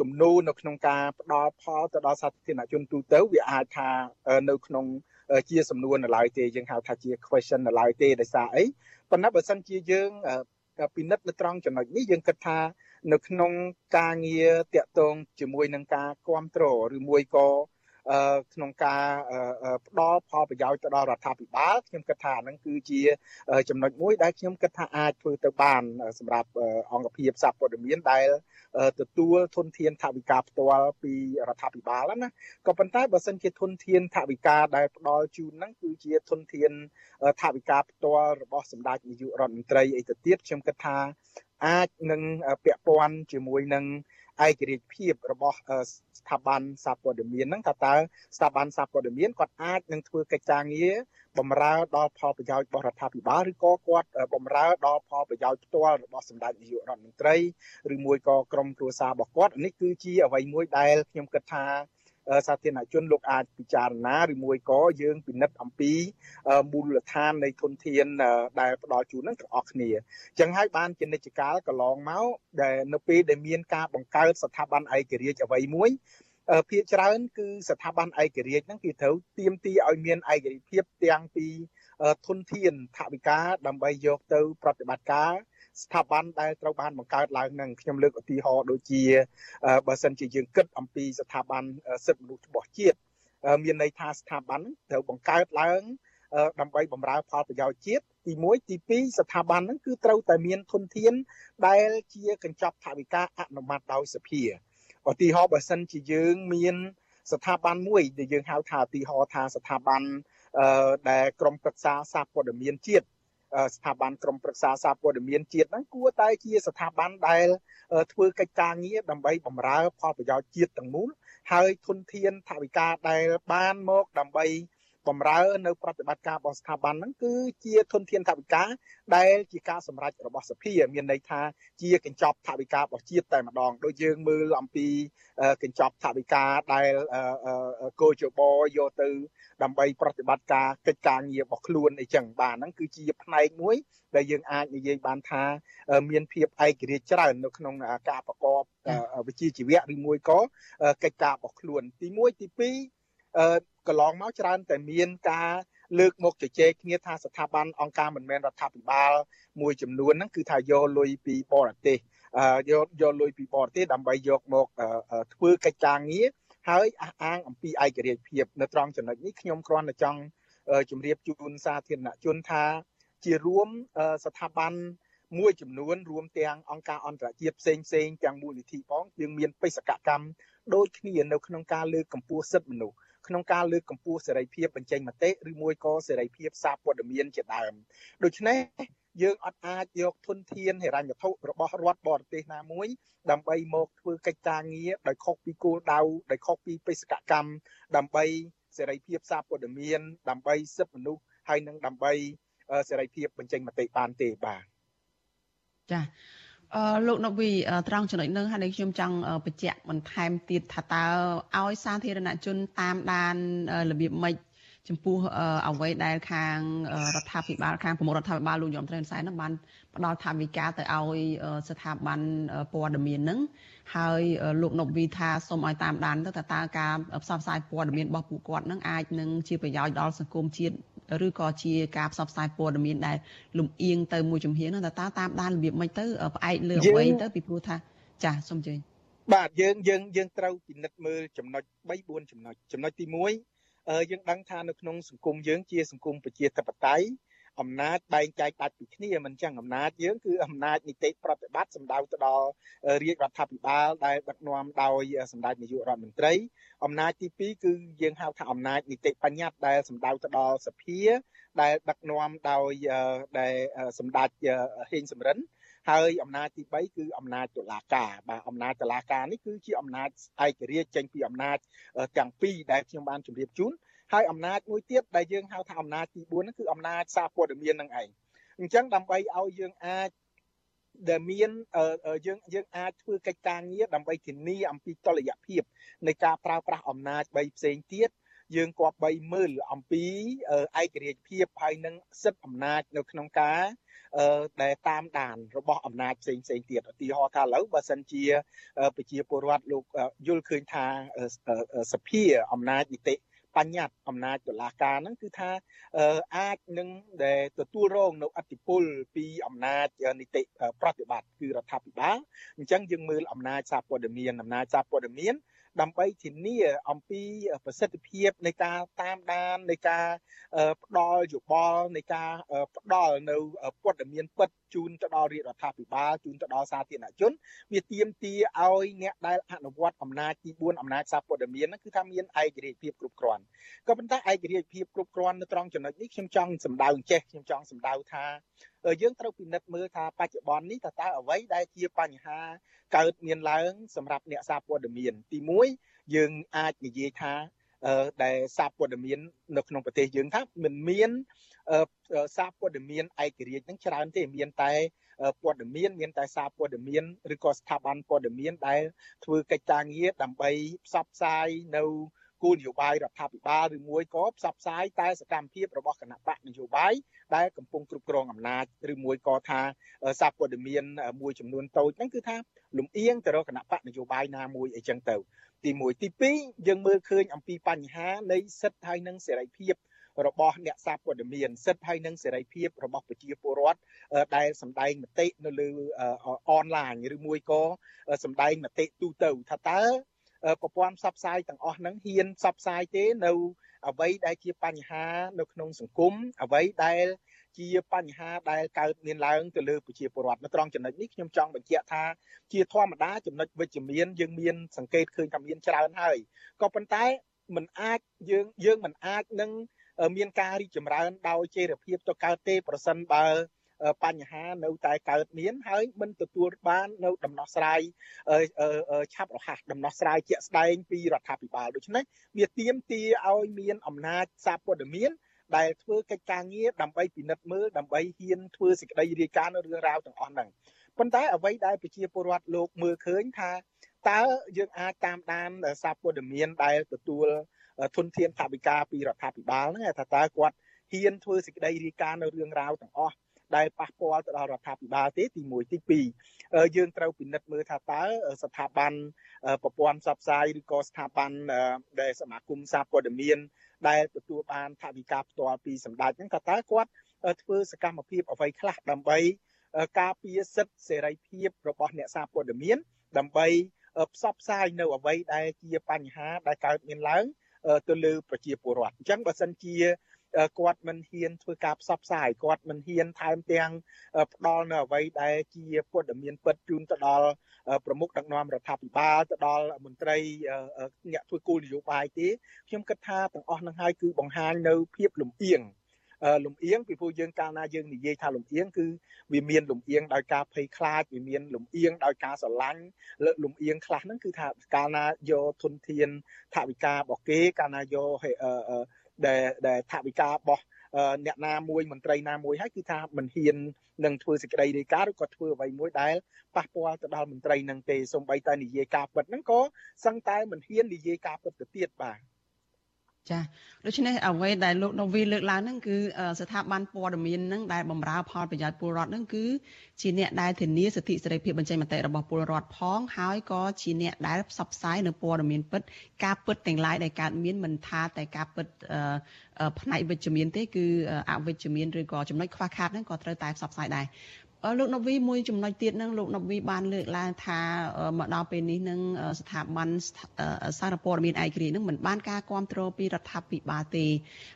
ទំនោរនៅក្នុងការផ្ដល់ផលទៅដល់សាធារណជនទូទៅវាអាចថានៅក្នុងជាសំណួរនៅឡើយទេយើងហៅថាជា question នៅឡើយទេដោយសារអីប៉ុន្តែបើសិនជាយើងពិនិត្យនៅត្រង់ចំណុចនេះយើងគិតថានៅក្នុងការងារតាក់ទងជាមួយនឹងការគ្រប់គ្រងឬមួយក៏ ក្នុងការផ្ដល់ផលប្រយោជន៍ទៅដល់រដ្ឋាភិបាលខ្ញុំគិតថាហ្នឹងគឺជាចំណុចមួយដែលខ្ញុំគិតថាអាចធ្វើទៅបានសម្រាប់អង្គភាពសារព័ត៌មានដែលទទួលធនធានថវិកាផ្ទាល់ពីរដ្ឋាភិបាលណាក៏ប៉ុន្តែបើសិនជាធនធានថវិកាដែលផ្ដល់ជូនហ្នឹងគឺជាធនធានថវិកាផ្ទាល់របស់សម្ដេចនាយករដ្ឋមន្ត្រីអីទៅទៀតខ្ញុំគិតថា អាចនឹងពាក់ព័ន្ធជាមួយនឹងឯករាជ្យភាពរបស់ស្ថាប័នសារព័ត៌មានហ្នឹងថាតើស្ថាប័នសារព័ត៌មានគាត់អាចនឹងធ្វើកិច្ចការងារបំរើដល់ផលប្រយោជន៍របស់រដ្ឋាភិបាលឬក៏គាត់បំរើដល់ផលប្រយោជន៍ផ្ទាល់របស់សម្ដេចនាយករដ្ឋមន្ត្រីឬមួយក៏ក្រុមគ្រួសាររបស់គាត់នេះគឺជាអ្វីមួយដែលខ្ញុំគិតថា សាធារណជនលោកអាចពិចារណាឬមួយក៏យើងពិនិត្យអំពីមូលដ្ឋាននៃធនធានដែលផ្ដល់ជូននឹងទាំងអស់គ្នាអញ្ចឹងហើយបានជានិច្ចកាលកន្លងមកដែលនៅពេលដែលមានការបង្កើតស្ថាប័នឯករាជ្យអ្វីមួយភាគច្រើនគឺស្ថាប័នឯករាជ្យហ្នឹងគេត្រូវទៀមទីឲ្យមានឯករាជ្យភាពទាំងពីធនធានថវិកាដើម្បីយកទៅប្រតិបត្តិការ ស្ថាប័នដែលត្រូវបានបង្កើតឡើងនឹងខ្ញុំលើកឧទាហរណ៍ដូចជាបើសិនជាយើងគិតអំពីស្ថាប័នសិទ្ធិមនុស្សរបស់ជាតិមានន័យថាស្ថាប័នត្រូវបង្កើតឡើងដើម្បីបម្រើផលប្រយោជន៍ជាតិទី1ទី2ស្ថាប័នហ្នឹងគឺត្រូវតែមានធនធានដែលជាកញ្ចប់ថវិកាអនុម័តដោយសភាឧទាហរណ៍បើសិនជាយើងមានស្ថាប័នមួយដែលយើងហៅថាឧទាហរណ៍ថាស្ថាប័នដែលក្រមប្រឹក្សាសារព័ត៌មានជាតិ ស្ថាប័នក្រមប្រឹក្សាសារព័ត៌មានជាតិហ្នឹងគួរតែជាស្ថាប័នដែលធ្វើកិច្ចការងារដើម្បីបម្រើផលប្រយោជន៍ជាតិទាំងមូលហើយធនធានថវិកាដែលបានមកដើម្បី បំរើនៅប្រតិបត្តិការរបស់ស្ថាប័នហ្នឹងគឺជាធនធានថវិកាដែលជាការសម្រេចរបស់សភា មានន័យថាជាកញ្ចប់ថវិការបស់ជាតិតែម្ដងដូចយើងមើលអំពីកញ្ចប់ថវិកាដែលកោជបយកទៅ ដើម្បីប្រតិបត្តិការកិច្ចការងាររបស់ខ្លួនអីចឹងបាទហ្នឹងគឺជាផ្នែកមួយដែលយើងអាចនិយាយបានថា មានភាពឯករាជ្យច្រើននៅក្នុងការប្រកបវិជ្ជាជីវៈឬមួយក៏កិច្ចការរបស់ខ្លួនទី1ទី2 កន្លងមកច្រើនតែមានការលើកមកជជែកគ្នាថាស្ថាប័នអង្គការមិនមែនរដ្ឋាភិបាលមួយចំនួនហ្នឹងគឺថាយកលុយពីបរទេសយកយកលុយពីបរទេសដើម្បីយកមកធ្វើកិច្ចការងារហើយអះអាងអំពីឯករាជ្យភាពនៅត្រង់ចំណុចនេះខ្ញុំគ្រាន់តែចង់ជម្រាបជូនសាធារណជនថាជារួមស្ថាប័នមួយចំនួនរួមទាំងអង្គការអន្តរជាតិផ្សេងផ្សេងទាំងមូលនិធិផងយើងមានបេសកកម្មដូចគ្នានៅក្នុងការលើកកម្ពស់សិទ្ធិមនុស្ស ក្នុងការលើកកម្ពស់សេរីភាពបញ្ចេញមតិឬមួយក៏សេរីភាពសារព័ត៌មានជាដើមដូច្នេះយើងអត់អាចយកធនធានហិរញ្ញវត្ថុរបស់រដ្ឋបរទេសណាមួយ ដើម្បីមកធ្វើកិច្ចការងារដោយខុសពីគោលដៅដោយខុសពីបេសកកម្មដើម្បីសេរីភាពសារព័ត៌មាន ដើម្បីសិទ្ធិមនុស្សហើយនិងដើម្បីសេរីភាពបញ្ចេញមតិបានទេបាទចា អឺលោកណូវីត្រង់ចំណុចនឹងហើយខ្ញុំចង់បញ្ជាក់បន្ថែមទៀតថាតើឲ្យសាធារណជនតាមដានរបៀបម៉េចចំពោះអ្វីដែលខាងរដ្ឋាភិបាលខាងប្រមុខរដ្ឋាភិបាលលោកយមត្រែនសែនបានផ្ដល់ថវិកាទៅឲ្យស្ថាប័នព័ត៌មាននឹងហើយលោកណប់វីថាសូមឲ្យតាមដានទៅថាតើការផ្សព្វផ្សាយព័ត៌មានរបស់ពួកគាត់នឹងអាចនឹងជាប្រយោជន៍ដល់សង្គមជាតិ ឬក៏ជាការផ្សព្វផ្សាយព័ត៌មានដែលលំអៀងទៅមួយជំហាននោះតើតាមដានរបៀបម៉េចទៅផ្អែកលើអ្វីទៅពីព្រោះថាចាសូមជើញបាទយើងយើងយើងត្រូវពិនិត្យមើលចំណុច3 4ចំណុចចំណុចទី1យើងដឹងថានៅក្នុងសង្គមយើងជាសង្គមប្រជាធិបតេយ្យ អំណាចបែងចែកដាច់ពីគ្នាមិនចឹងអំណាចយើងគឺអំណាចនីតិប្រតិបត្តិសម្ដៅទៅដល់រាជរដ្ឋាភិបាលដែលដឹកនាំដោយសម្ដេចនាយករដ្ឋមន្ត្រីអំណាចទី2គឺយើងហៅថាអំណាចនីតិបញ្ញត្តិដែលសម្ដៅទៅដល់សភាដែលដឹកនាំដោយដែលសម្ដេចហេងសំរិនហើយអំណាចទី3គឺអំណាចតុលាការបាទអំណាចតុលាការនេះគឺជាអំណាចឯករាជ្យចេញពីអំណាចទាំងពីរដែលខ្ញុំបានជម្រាបជូន ហើយអំណាចមួយទៀតដែលយើងហៅថាអំណាចទី4ហ្នឹងគឺអំណាចសារព័ត៌មាននឹងឯងអញ្ចឹងដើម្បីឲ្យយើងអាចដែលមានយើងយើងអាចធ្វើកិច្ចការងារដើម្បីធានាអំពីតុល្យភាពនៃការប្រើប្រាស់អំណាចបីផ្សេងទៀតយើងគប្បីមើលអំពីឯករាជ្យភាពហើយនិងសិទ្ធិអំណាចនៅក្នុងការដែលតាមដានរបស់អំណាចផ្សេងផ្សេងទៀតឧទាហរណ៍ថាឥឡូវបើសិនជាប្រជាពលរដ្ឋលោកយល់ឃើញថាសភាអំណាចនីតិ បញ្ញត្តិអំណាចតុលាការហ្នឹងគឺថាអាចនឹងដែលទទួលរងនៅអធិបុលពីអំណាចនីតិប្រតិបត្តិគឺរដ្ឋាភិបាលអញ្ចឹងយើងមើលអំណាចសារព័ត៌មានអំណាចសារព័ត៌មានដើម្បីធានាអំពីប្រសិទ្ធភាពនៃការតាមដាននៃការផ្ដល់យោបល់នៃការផ្ដល់នៅព័ត៌មានពិត ជូនទៅដល់រាជរដ្ឋាភិបាលជូនទៅដល់សាធារណជនវាទាមទារឲ្យអ្នកដែលអនុវត្តអំណាចទី4អំណាចសារព័ត៌មានហ្នឹងគឺថាមានឯករាជ្យភាពគ្រប់គ្រាន់ក៏ប៉ុន្តែឯករាជ្យភាពគ្រប់គ្រាន់នៅត្រង់ចំណុចនេះខ្ញុំចង់សម្ដៅចេះខ្ញុំចង់សម្ដៅថាយើងត្រូវពិនិត្យមើលថាបច្ចុប្បន្ននេះតើតើអ្វីដែលជាបញ្ហាកើតមានឡើងសម្រាប់អ្នកសារព័ត៌មានទី1យើងអាចនិយាយថា ដែលសារព័ត៌មាននៅក្នុងប្រទេសយើងថាមិនមានសារព័ត៌មានឯករាជ្យនឹងច្រើនទេមានតែព័ត៌មានមានតែសារព័ត៌មានឬក៏ស្ថាប័នព័ត៌មានដែលធ្វើកិច្ចការងារដើម្បីផ្សព្វផ្សាយនៅគោលនយោបាយរដ្ឋាភិបាលឬមួយក៏ផ្សព្វផ្សាយតែសកម្មភាពរបស់គណៈបកនយោបាយដែលកំពុងគ្រប់គ្រងអំណាចឬមួយក៏ថាសារព័ត៌មានមួយចំនួនតូចហ្នឹងគឺថាលំអៀងទៅរកគណៈបកនយោបាយណាមួយអីចឹងទៅ ទី1ទី2យើងមើលឃើញអំពីបញ្ហានៃសិទ្ធិហើយនិងសេរីភាពរបស់អ្នកសារព័ត៌មានសិទ្ធិហើយនិងសេរីភាពរបស់ប្រជាពលរដ្ឋដែលសម្ដែងមតិនៅលើអនឡាញឬមួយក៏សម្ដែងមតិទូទៅថាតើប្រព័ន្ធផ្សព្វផ្សាយទាំងអស់ហ្នឹងហ៊ានផ្សព្វផ្សាយទេនៅអ្វីដែលជាបញ្ហានៅក្នុងសង្គមអ្វីដែល ជាបញ្ហាដែលកើតមានឡើងទៅលើប្រជាពលរដ្ឋនៅត្រង់ចំណុចនេះខ្ញុំចង់បញ្ជាក់ថាជាធម្មតាចំណុចវិជ្ជមានយើងមានសង្កេតឃើញថាមានច្រើនហើយក៏ប៉ុន្តែมันអាចយើងយើងมันអាចនឹងមានការរីកចម្រើនដោយចីរភាពទៅកើតទេប្រសិនបើបញ្ហានៅតែកើតមានហើយមិនទទួលបាននៅដំណោះស្រាយឆាប់រហ័សដំណោះស្រាយជាក់ស្ដែងពីរដ្ឋាភិបាលដូច្នេះវាទាមទារឲ្យមានអំណាចសារព័ត៌មាន ដែលធ្វើកិច្ចការងារដើម្បីពិនិត្យមើលដើម្បីហ៊ានធ្វើសេចក្តីរាយការណ៍នៅរឿងរ៉ាវទាំងអស់ហ្នឹងប៉ុន្តែអ្វីដែលប្រជាពលរដ្ឋលោកមើលឃើញថាតើយើងអាចតាមដានសារព័ត៌មានដែលទទួលធនធានថវិកាពីរដ្ឋាភិបាលហ្នឹងថាតើគាត់ហ៊ានធ្វើសេចក្តីរាយការណ៍នៅរឿងរ៉ាវទាំងអស់ដែលប៉ះពាល់ទៅដល់រដ្ឋាភិបាលទេទី1ទី2យើងត្រូវពិនិត្យមើលថាតើស្ថាប័នប្រព័ន្ធផ្សព្វផ្សាយឬក៏ស្ថាប័នដែលសមាគមសារព័ត៌មាន ដែលទទួលបានថវិកាផ្ទាល់ពីសម្ដេចហ្នឹងតើតើគាត់ធ្វើសកម្មភាពអ្វីខ្លះដើម្បីការពារសិទ្ធិសេរីភាពរបស់អ្នកសារព័ត៌មាន ដើម្បីផ្សព្វផ្សាយនៅអ្វីដែលជាបញ្ហាដែលកើតមានឡើងទៅលើប្រជាពលរដ្ឋអញ្ចឹងបើសិនជា គាត់មិនហ៊ានធ្វើការផ្សព្វផ្សាយគាត់មិនហ៊ានថែមទាំងផ្ដល់នៅអ្វីដែលជាព័ត៌មានពិតជូនទៅដល់ប្រមុខដឹកនាំរដ្ឋាភិបាលទៅដល់មន្ត្រីអ្នកធ្វើគោលនយោបាយទេខ្ញុំគិតថាទាំងអស់នឹងហើយគឺបង្ហាញនៅភាពលំអៀងលំអៀងពីព្រោះយើងកាលណាយើងនិយាយថាលំអៀងគឺវាមានលំអៀងដោយការភ័យខ្លាចវាមានលំអៀងដោយការស្រឡាញ់លើលំអៀងខ្លះហ្នឹងគឺថាកាលណាយកធនធានថវិការបស់គេកាលណាយក ដែលដែលថវិការបស់អ្នកណាមួយមន្ត្រីណាមួយហើយគឺថាមិនហ៊ាននឹងធ្វើសេចក្តីរាយការណ៍ឬក៏ធ្វើអ្វីមួយដែលប៉ះពាល់ទៅដល់មន្ត្រីនឹងទេសូម្បីតែនិយាយការពិតហ្នឹងក៏សឹងតែមិនហ៊ាននិយាយការពិតទៅទៀតបាទ ចាដូច្នេះអ្វីដែលលោកនៅវីលើកឡើងហ្នឹងគឺស្ថាប័នព័ត៌មានហ្នឹងដែលបម្រើផលប្រយោជន៍ពលរដ្ឋហ្នឹងគឺជាអ្នកដែលធានាសិទ្ធិសេរីភាពបញ្ចេញមតិរបស់ពលរដ្ឋផងហើយក៏ជាអ្នកដែលផ្សព្វផ្សាយនៅព័ត៌មានពិតការពិតទាំងឡាយដែលកើតមានមិនថាតែការពិតផ្នែកវិជ្ជមានទេគឺអវិជ្ជមានឬក៏ចំណុចខ្វះខាតហ្នឹងក៏ត្រូវតែផ្សព្វផ្សាយដែរ លោកណូវីមួយចំណុចទៀតនឹងលោកណូវីបានលើកឡើងថាមកដល់ពេលនេះនឹងស្ថាប័នសារព័ត៌មានឯករាជ្យនឹងមិនបានការគ្រប់គ្រងពីរដ្ឋាភិបាលទេ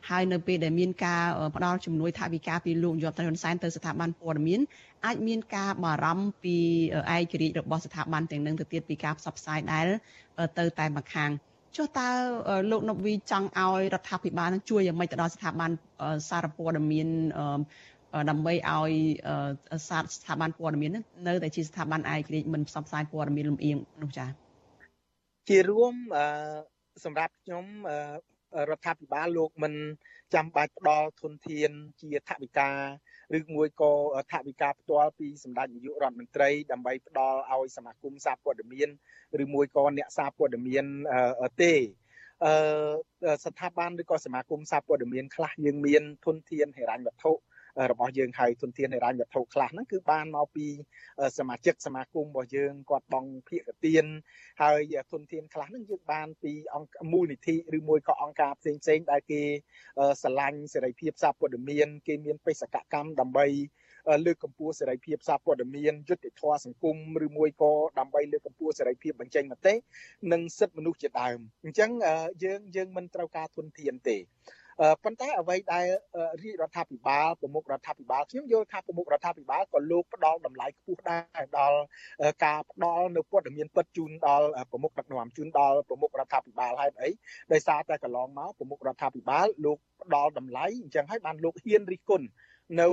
ហើយនៅពេលដែលមានការផ្ដល់ជំនួយថវិកាពីលោកយមត្រៃហ៊ុនសែនទៅស្ថាប័នព័ត៌មានអាចមានការបារម្ភពីឯករាជ្យរបស់ស្ថាប័នទាំងនឹងទៅទៀតពីការផ្សព្វផ្សាយដែលទៅតែម្ខាងចុះតើលោកណូវីចង់ឲ្យរដ្ឋាភិបាលនឹងជួយយ៉ាងម៉េចទៅដល់ស្ថាប័នសារព័ត៌មាន ដើម្បីឲ្យសាស្ថាប័នព័ត៌មាននៅតែជាស្ថាប័នឯករាជ្យមិនផ្សព្វផ្សាយព័ត៌មានលំអៀងនោះចា៎ជារួមសម្រាប់ខ្ញុំរដ្ឋាភិបាលលោកមិនចាំបាច់ផ្ដល់ធនធានជាថវិកាឬមួយក៏ថវិកាផ្ទាល់ពីសម្ដេចនាយករដ្ឋមន្ត្រីដើម្បីផ្ដល់ឲ្យសមាគមសារព័ត៌មានឬមួយក៏អ្នកសារព័ត៌មានទេអឺស្ថាប័នឬក៏សមាគមសារព័ត៌មានខ្លះយើងមានធនធានហិរញ្ញវត្ថុ របស់យើងហើយទុនធានហិរញ្ញវត្ថុខ្លះហ្នឹងគឺបានមកពីសមាជិកសមាគមរបស់យើងគាត់បង់ភាគទានហើយទុនធានខ្លះហ្នឹងយើងបានពីអង្គមូលនិធិឬមួយក៏អង្គការផ្សេងផ្សេងដែលគេស្រឡាញ់សេរីភាពសារព័ត៌មានគេមានបេសកកម្មដើម្បីលើកកម្ពស់សេរីភាពសារព័ត៌មានយុត្តិធម៌សង្គមឬមួយក៏ដើម្បីលើកកម្ពស់សេរីភាពបញ្ចេញមតិនិងសិទ្ធិមនុស្សជាដើមអញ្ចឹងយើងយើងមិនត្រូវការទុនធានទេ ប៉ុន្តែអ្វីដែលរាជរដ្ឋាភិបាលប្រមុខរដ្ឋាភិបាលខ្ញុំយល់ថាប្រមុខរដ្ឋាភិបាលក៏លោកផ្ដល់តម្លៃខ្ពស់ដែរដល់ការផ្ដល់នៅព័ត៌មានពិតជូនដល់ប្រមុខដឹកនាំជូនដល់ប្រមុខរដ្ឋាភិបាលហេតុអីដោយសារតែកន្លងមកប្រមុខរដ្ឋាភិបាលលោកផ្ដល់តម្លៃអញ្ចឹងហើយបានលោកហ៊ានរិះគន់នៅ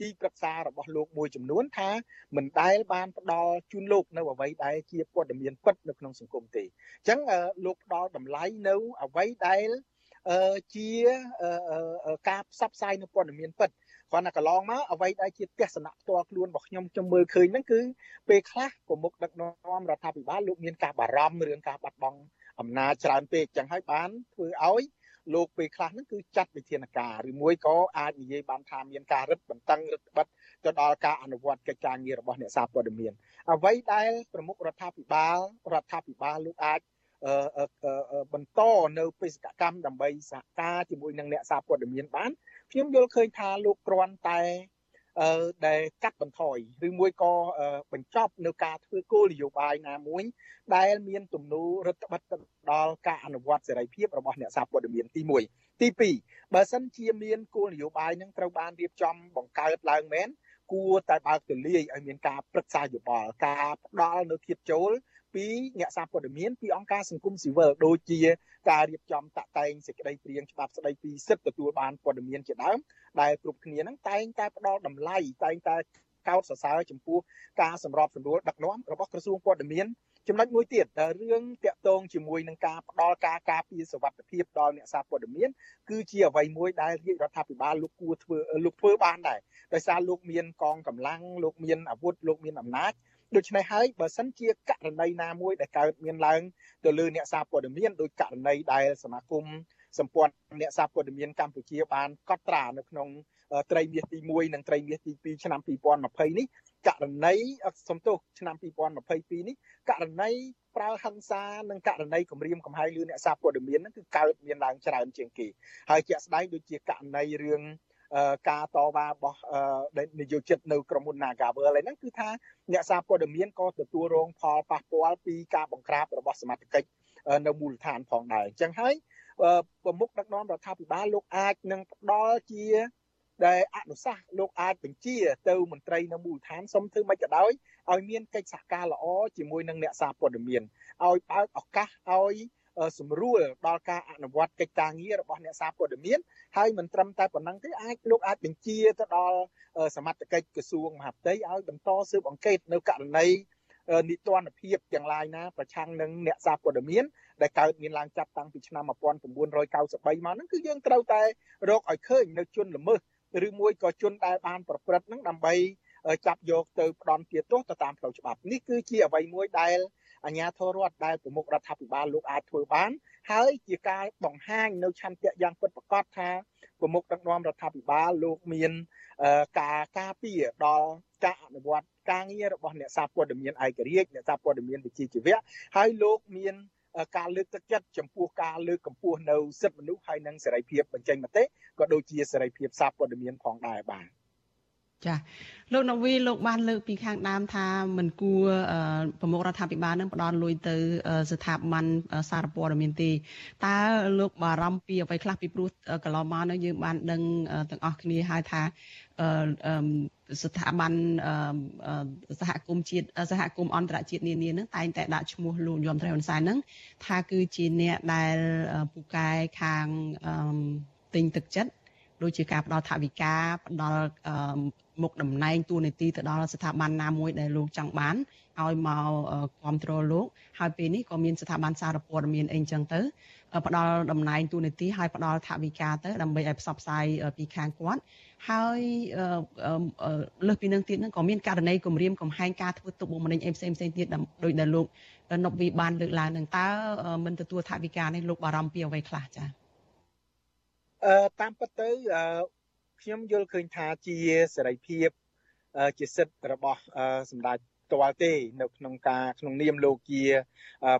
ទីប្រឹក្សារបស់លោកមួយចំនួនថាមិនដែលបានផ្ដល់ជូនលោកនៅអ្វីដែលជាព័ត៌មានពិតនៅក្នុងសង្គមទេអញ្ចឹងលោកផ្ដល់តម្លៃនៅអ្វីដែល ជាការផ្សព្វផ្សាយនៅព័ត៌មានពិតគ្រាន់តែកន្លងមកអ្វីដែលជាទស្សនៈផ្ទាល់ខ្លួនរបស់ខ្ញុំខ្ញុំមើលឃើញហ្នឹងគឺពេលខ្លះប្រមុខដឹកនាំរដ្ឋាភិបាលលោកមានការបារម្ភរឿងការបាត់បង់អំណាចច្រើនពេកចឹងហើយបានធ្វើឲ្យលោកពេលខ្លះហ្នឹងគឺចាត់វិធានការឬមួយក៏អាចនិយាយបានថាមានការរឹតបន្តឹងរឹតបន្តឹងទៅដល់ការអនុវត្តកិច្ចការងាររបស់អ្នកសារព័ត៌មានអ្វីដែលប្រមុខរដ្ឋាភិបាលរដ្ឋាភិបាលលោកអាច បន្តនៅបេសកកម្មដើម្បីសហការជាមួយនឹងអ្នកសារព័ត៌មានបានខ្ញុំយល់ឃើញថាលោកគ្រាន់តែអឺដែលកាត់បន្ថយឬមួយក៏បញ្ចប់នៅការធ្វើគោលនយោបាយណាមួយ ដែលមានទំនោររដ្ឋបិទដល់ការអនុវត្តសេរីភាពរបស់អ្នកសារព័ត៌មានទី1ទី2បើសិនជាមានគោលនយោបាយនឹងត្រូវបានរៀបចំបង្កើតឡើងមែនគួរតែបើកទូលាយឲ្យមានការប្រឹក្សាយោបល់ការផ្ដល់នៅធៀបចូល ពីអ្នកសារព័ត៌មានពីអង្គការសង្គមស៊ីវិលដូចជាការរៀបចំតាក់តែងសេចក្តីព្រាងច្បាប់ស្តីពីសិទ្ធិទទួលបានព័ត៌មានជាដើមដែលគ្រប់គ្នានឹងតែងតែផ្ដល់តម្លៃតែងតែកោតសរសើរចំពោះការសម្របសម្រួលដឹកនាំរបស់ក្រសួងព័ត៌មានចំណុចមួយទៀតរឿងតាក់ទងជាមួយនឹងការផ្ដល់ការការពារសវត្ថិភាពដល់អ្នកសារព័ត៌មានគឺជាអ្វីមួយដែលរាជរដ្ឋាភិបាលលោកគួរធ្វើលោកធ្វើបានដែរដោយសារលោកមានកងកម្លាំងលោកមានអាវុធលោកមានអំណាច ដូច្នេះហើយបើសិនជាករណីណាមួយដែលកើតមានឡើងទៅលើអ្នកសារព័ត៌មានដោយករណីដែលសមាគមសម្ព័ន្ធអ្នកសារព័ត៌មានកម្ពុជាបានកត់ត្រានៅក្នុងត្រីមាសទី1និងត្រីមាសទី2ឆ្នាំ2020នេះករណីសំទោសឆ្នាំ2022នេះករណីប្រើហិង្សានិងករណីគម្រាមកំហែងលើអ្នកសារព័ត៌មានហ្នឹងគឺកើតមានឡើងច្រើនជាងគេហើយជាក់ស្ដែងដូចជាករណីរឿង ការតវ៉ារបស់នយោជិតនៅក្រុមហ៊ុន Nagavel ហ្នឹងគឺថាអ្នកសារព័ត៌មានក៏ទទួលរងផលប៉ះពាល់ពីការបង្ក្រាបរបស់សមត្ថកិច្ចនៅមូលដ្ឋានផងដែរអញ្ចឹងហើយប្រមុខដឹកនាំរដ្ឋាភិបាលលោកអាចនឹងផ្ដល់ជាដែលអនុសាសន៍លោកអាចបញ្ជាទៅមន្ត្រីនៅមូលដ្ឋានសុំធ្វើមិនក៏ដោយឲ្យមានកិច្ចសហការល្អជាមួយនឹងអ្នកសារព័ត៌មានឲ្យបើកឱកាសឲ្យ សម្រួលដល់ការអនុវត្តកិច្ចការងាររបស់អ្នកសារព័ត៌មានហើយមិនត្រឹមតែប៉ុណ្ណឹងទេអាចលោកអាចបញ្ជាទៅដល់សមត្ថកិច្ចក្រសួងមហាផ្ទៃឲ្យបន្តស៊ើបអង្កេតនៅករណីនីតិរដ្ឋភាពទាំងឡាយណាប្រឆាំងនឹងអ្នកសារព័ត៌មានដែលកើតមានឡើងចាប់តាំងពីឆ្នាំ1993មកហ្នឹងគឺយើងត្រូវតែរកឲ្យឃើញនៅជនល្មើសឬមួយក៏ជនដែលបានប្រព្រឹត្តហ្នឹងដើម្បីចាប់យកទៅផ្ដន់ទាទោសទៅតាមផ្លូវច្បាប់នេះគឺជាអ្វីមួយដែល អាជ្ញាធររដ្ឋដែលប្រមុខរដ្ឋាភិបាលលោកអាចធ្វើបាន ហើយជាការបង្ហាញនៅឆន្ទៈយ៉ាងពិតប្រាកដថាប្រមុខដឹកនាំរដ្ឋាភិបាលលោកមានការការពារដល់ការអនុវត្តការងាររបស់អ្នកសារព័ត៌មានឯករាជ្យអ្នកសារព័ត៌មានវិជ្ជាជីវៈហើយលោកមានការលើកទឹកចិត្តចំពោះការលើកកម្ពស់នៅសិទ្ធិមនុស្សហើយនិងសេរីភាពបញ្ចេញមតិក៏ដូចជាសេរីភាពសារព័ត៌មានផងដែរបាទ ចាលោកនវីលោកបានលើកពីខាងដើមថាមិនគួរប្រមុខរដ្ឋាភិបាលនឹងផ្ដល់លុយទៅ ស្ថាប័នសារព័ត៌មានទេតើលោកបារម្ភពីអ្វីខ្លះពីព្រោះកន្លងមកនឹងយើងបានដឹងទាំងអស់គ្នាហើយថាស្ថាប័នសហគមន៍ជាតិសហគមន៍អន្តរជាតិនានានឹងតែងតែដាក់ឈ្មោះលោកយមត្រីហ៊ុនសែននឹងថាគឺជាអ្នកដែលពូកែខាងទិញទឹកចិត្តដូចជាការផ្ដល់ថវិកាផ្ដល់ មុខតំណែងទូនាទីទៅដល់ស្ថាប័នណាមួយដែលលោកចង់បានឲ្យមកគ្រប់គ្រងលោកហើយពេលនេះក៏មានស្ថាប័នសារព័ត៌មានអីចឹងទៅផ្ដល់តំណែងទូនាទីហើយផ្ដល់ថវិកាទៅដើម្បីឲ្យផ្សព្វផ្សាយពីខាងគាត់ហើយលើសពីនឹងទៀតហ្នឹងក៏មានករណីគម្រាមកំហែងការធ្វើទុកបុកម្នេញអីផ្សេងផ្សេងទៀតដោយដែលលោកនប់វីបានលើកឡើងនឹងតើមិនទទួលថវិកានេះលោកបារម្ភពីអ្វីខ្លះចា៎អឺតាមពិតទៅ ខ្ញុំយល់ឃើញថាជាសេរីភាពជាសិទ្ធិរបស់សម្ដេចផ្ទាល់ទេនៅក្នុងការក្នុងនាមលោកជា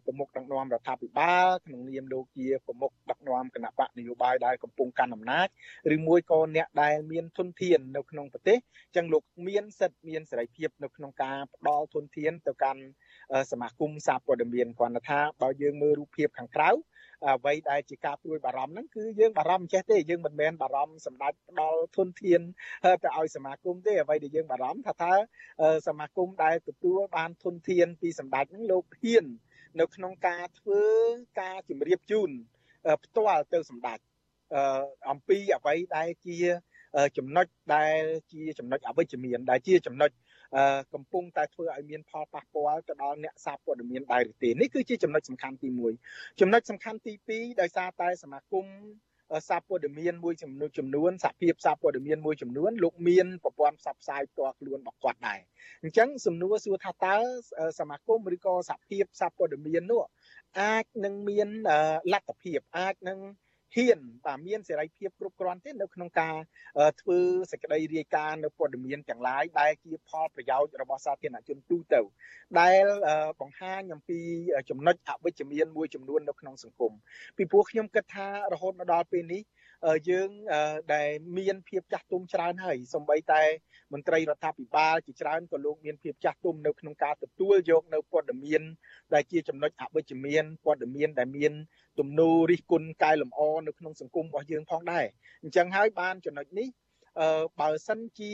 ប្រមុខដឹកនាំរដ្ឋាភិបាលក្នុងនាមលោកជាប្រមុខដឹកនាំគណៈបកនយោបាយដែលកំពុងកាន់អំណាចឬមួយក៏អ្នកដែលមានធនធាននៅក្នុងប្រទេសចឹងលោកមានសិទ្ធិមានសេរីភាពនៅក្នុងការផ្ដល់ធនធានទៅកាន់សមាគមសារព័ត៌មានគ្រាន់តែថាបើយើងមើលរូបភាពខាងក្រៅ អ្វីដែលជាការព្រួយបារម្ភហ្នឹងគឺយើងបារម្ភចេះទេយើងមិនមែនបារម្ភសម្ដេចផ្ដល់ធនធានទៅឲ្យសមាគមទេអ្វីដែលយើងបារម្ភថាតើសមាគមដែលទទួលបានធនធានពីសម្ដេចហ្នឹងលោកហ៊ាននៅក្នុងការធ្វើការជំរាបជូនផ្ទាល់ទៅសម្ដេចអំពីអ្វីដែលជាចំណុចដែលជាចំណុចអវិជ្ជមានដែលជាចំណុច កំពុងតែធ្វើឲ្យមានផលប៉ះពាល់ទៅដល់អ្នកសារព័ត៌មានដែរឬទេនេះគឺជាចំណុចសំខាន់ទី1ចំណុចសំខាន់ទី2ដោយសារតែសមាគមសារព័ត៌មានមួយចំនួនចំនួនសហភាពសារព័ត៌មានមួយចំនួនលោកមានប្រព័ន្ធផ្សព្វផ្សាយផ្ទាល់ខ្លួនរបស់គាត់ដែរអញ្ចឹងសំណួរសួរថាតើសមាគមឬក៏សហភាពសារព័ត៌មាននោះអាចនឹងមានលទ្ធភាពអាចនឹង ហ៊ានបាទមានសេរីភាពគ្រប់គ្រាន់ទេនៅក្នុងការធ្វើសេចក្តីរាយការណ៍នៅព័ត៌មានទាំងឡាយដែលជាផលប្រយោជន៍របស់សាធារណជនទូទៅ ដែលបង្ហាញអំពីចំណុចអវិជ្ជមានមួយចំនួននៅក្នុងសង្គមពីព្រោះខ្ញុំគិតថារហូតមកដល់ពេលនេះ យើងដែលមានភាពចាស់ទុំច្រើនហើយសំបីតែមន្ត្រីរដ្ឋាភិបាលជាច្រើនក៏លោកមានភាពចាស់ទុំនៅក្នុងការទទួលយកនៅព័ត៌មាន ដែលជាចំណុចអវិជ្ជមានព័ត៌មានដែលមានទំនោររិះគន់កែលម្អនៅក្នុងសង្គមរបស់យើងផងដែរអញ្ចឹងហើយបានចំណុចនេះអឺបើសិនជា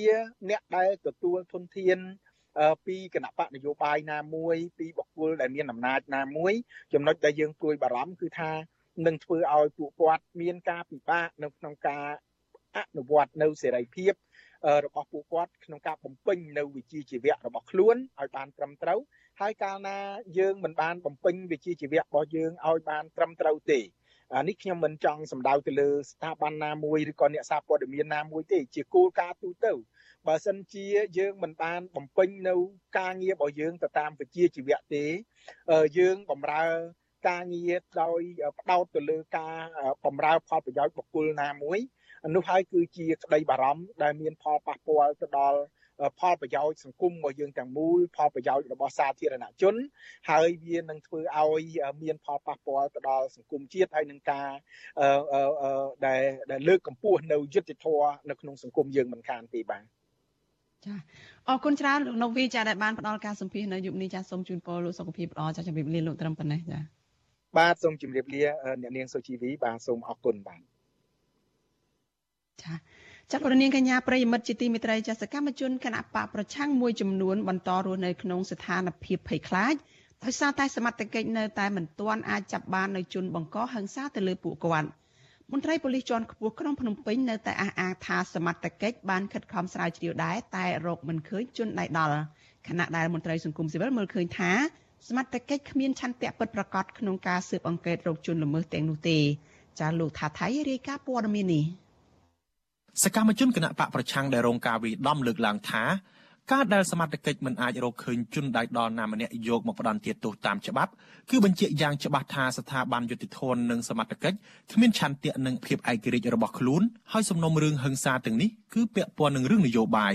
អ្នកដែលទទួលធនធានពីគណៈបកនយោបាយណាមួយពីបុគ្គលដែលមានអំណាចណាមួយចំណុចដែលយើងព្រួយបារម្ភគឺថា នឹងធ្វើឲ្យពួកគាត់មានការពិបាកនៅក្នុងការអនុវត្តនៅសេរីភាពរបស់ពួកគាត់ក្នុងការបំពេញនៅវិជ្ជាជីវៈរបស់ខ្លួនឲ្យបានត្រឹមត្រូវហើយកាលណាយើងមិនបានបំពេញវិជ្ជាជីវៈរបស់យើងឲ្យបានត្រឹមត្រូវទេអានេះខ្ញុំមិនចង់សម្ដៅទៅលើស្ថាប័នណាមួយឬក៏អ្នកសារព័ត៌មានណាមួយទេជាគោលការណ៍ទូទៅបើសិនជាយើងមិនបានបំពេញនៅការងាររបស់យើងទៅតាមវិជ្ជាជីវៈទេយើងបំរើ ការងារដោយផ្ដោតទៅលើការបំរើផលប្រយោជន៍បុគ្គលណាមួយនោះហើយគឺជាក្តីបារម្ភដែលមានផលប៉ះពាល់ទៅដល់ផលប្រយោជន៍សង្គមរបស់យើងទាំងមូលផលប្រយោជន៍របស់សាធារណជន ហើយវានឹងធ្វើឲ្យមានផលប៉ះពាល់ទៅដល់សង្គមជាតិហើយនឹងការដែលដែលលើកកម្ពស់នៅយុត្តិធម៌នៅក្នុងសង្គមយើងមិនខានទេបាទចាអរគុណច្រើនលោកនវីចាដែលបានផ្ដល់ការសម្ភាសនៅយុគនេះចាសូមជូនពរលោកសុខភាពល្អចាជម្រាបលាលោកត្រឹមប៉ុណ្ណេះចា បាទសូមជម្រាបលាអ្នកនាងសុជីវីបាទសូមអរគុណបាទចាចាត់រនាងកញ្ញាប្រិយមិត្តជាទីមេត្រីចាសកម្មជនគណៈបកប្រឆាំងមួយចំនួនបន្តរស់នៅក្នុងស្ថានភាពភ័យខ្លាចដោយសារតែសមត្ថកិច្ចនៅតែមិនទាន់អាចចាប់បាននៅជនបង្កហិង្សាទៅលើពួកគាត់មន្ត្រីប៉ូលីសជាន់ខ្ពស់ក្រុងភ្នំពេញនៅតែអះអាងថាសមត្ថកិច្ចបានខិតខំស្រាវជ្រាវដែរតែរកមិនឃើញជនដៃដល់ខណៈដែលមន្ត្រីសង្គមស៊ីវិលមើលឃើញថា សមត្ថកិច្ចគ្មានឆន្ទៈពិតប្រាកដក្នុងការស៊ើបអង្កេតរកជនល្មើសទាំងនោះទេចាលោកថាថៃរាយការណ៍ព័ត៌មាននេះសកម្មជនគណៈបកប្រឆាំងដែលរងការវាយដំលើកឡើងថាការដែលសមត្ថកិច្ចមិនអាចរកឃើញជនដៃដល់ណាម្នាក់យកមកផ្ដន្ទាទោសតាមច្បាប់គឺបញ្ជាក់យ៉ាងច្បាស់ថាស្ថាប័នយុតិធននិងសមត្ថកិច្ចគ្មានឆន្ទៈនិងភាពឯករាជ្យរបស់ខ្លួនហើយសំណុំរឿងហិង្សាទាំងនេះគឺពាក់ព័ន្ធនឹងរឿងនយោបាយ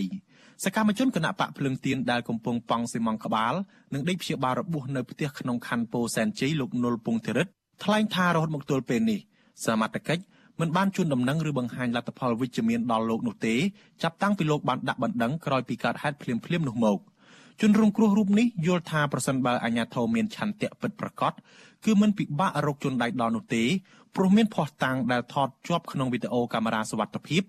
សកម្មជនគណៈបកភ្លឹងទៀនដែលកំពុងប៉ង់ស៊ីម៉ងក្បាលនិងដេកព្យាបាលរបួសនៅផ្ទះក្នុងខណ្ឌពោធិ៍សែនជ័យលោកនុលពងធិរិតថ្លែងថារហូតមកទល់ពេលនេះសមត្ថកិច្ចមិនបានជូនដំណឹងឬបង្ហាញលទ្ធផលវិជ្ជមានដល់លោកនោះទេចាប់តាំងពីលោកបានដាក់បណ្ដឹងក្រោយពីកើតហេតុភ្លាមភ្លាមនោះមកជនរងគ្រោះរូបនេះយល់ថាប្រសិនបើអាជ្ញាធរមានឆន្ទៈពិតប្រាកដគឺមិនពិបាករកជនដៃដល់នោះទេព្រោះមានភស្តុតាងដែលថតជាប់ក្នុងវីដេអូកាមេរ៉ាសវត្ថិភាព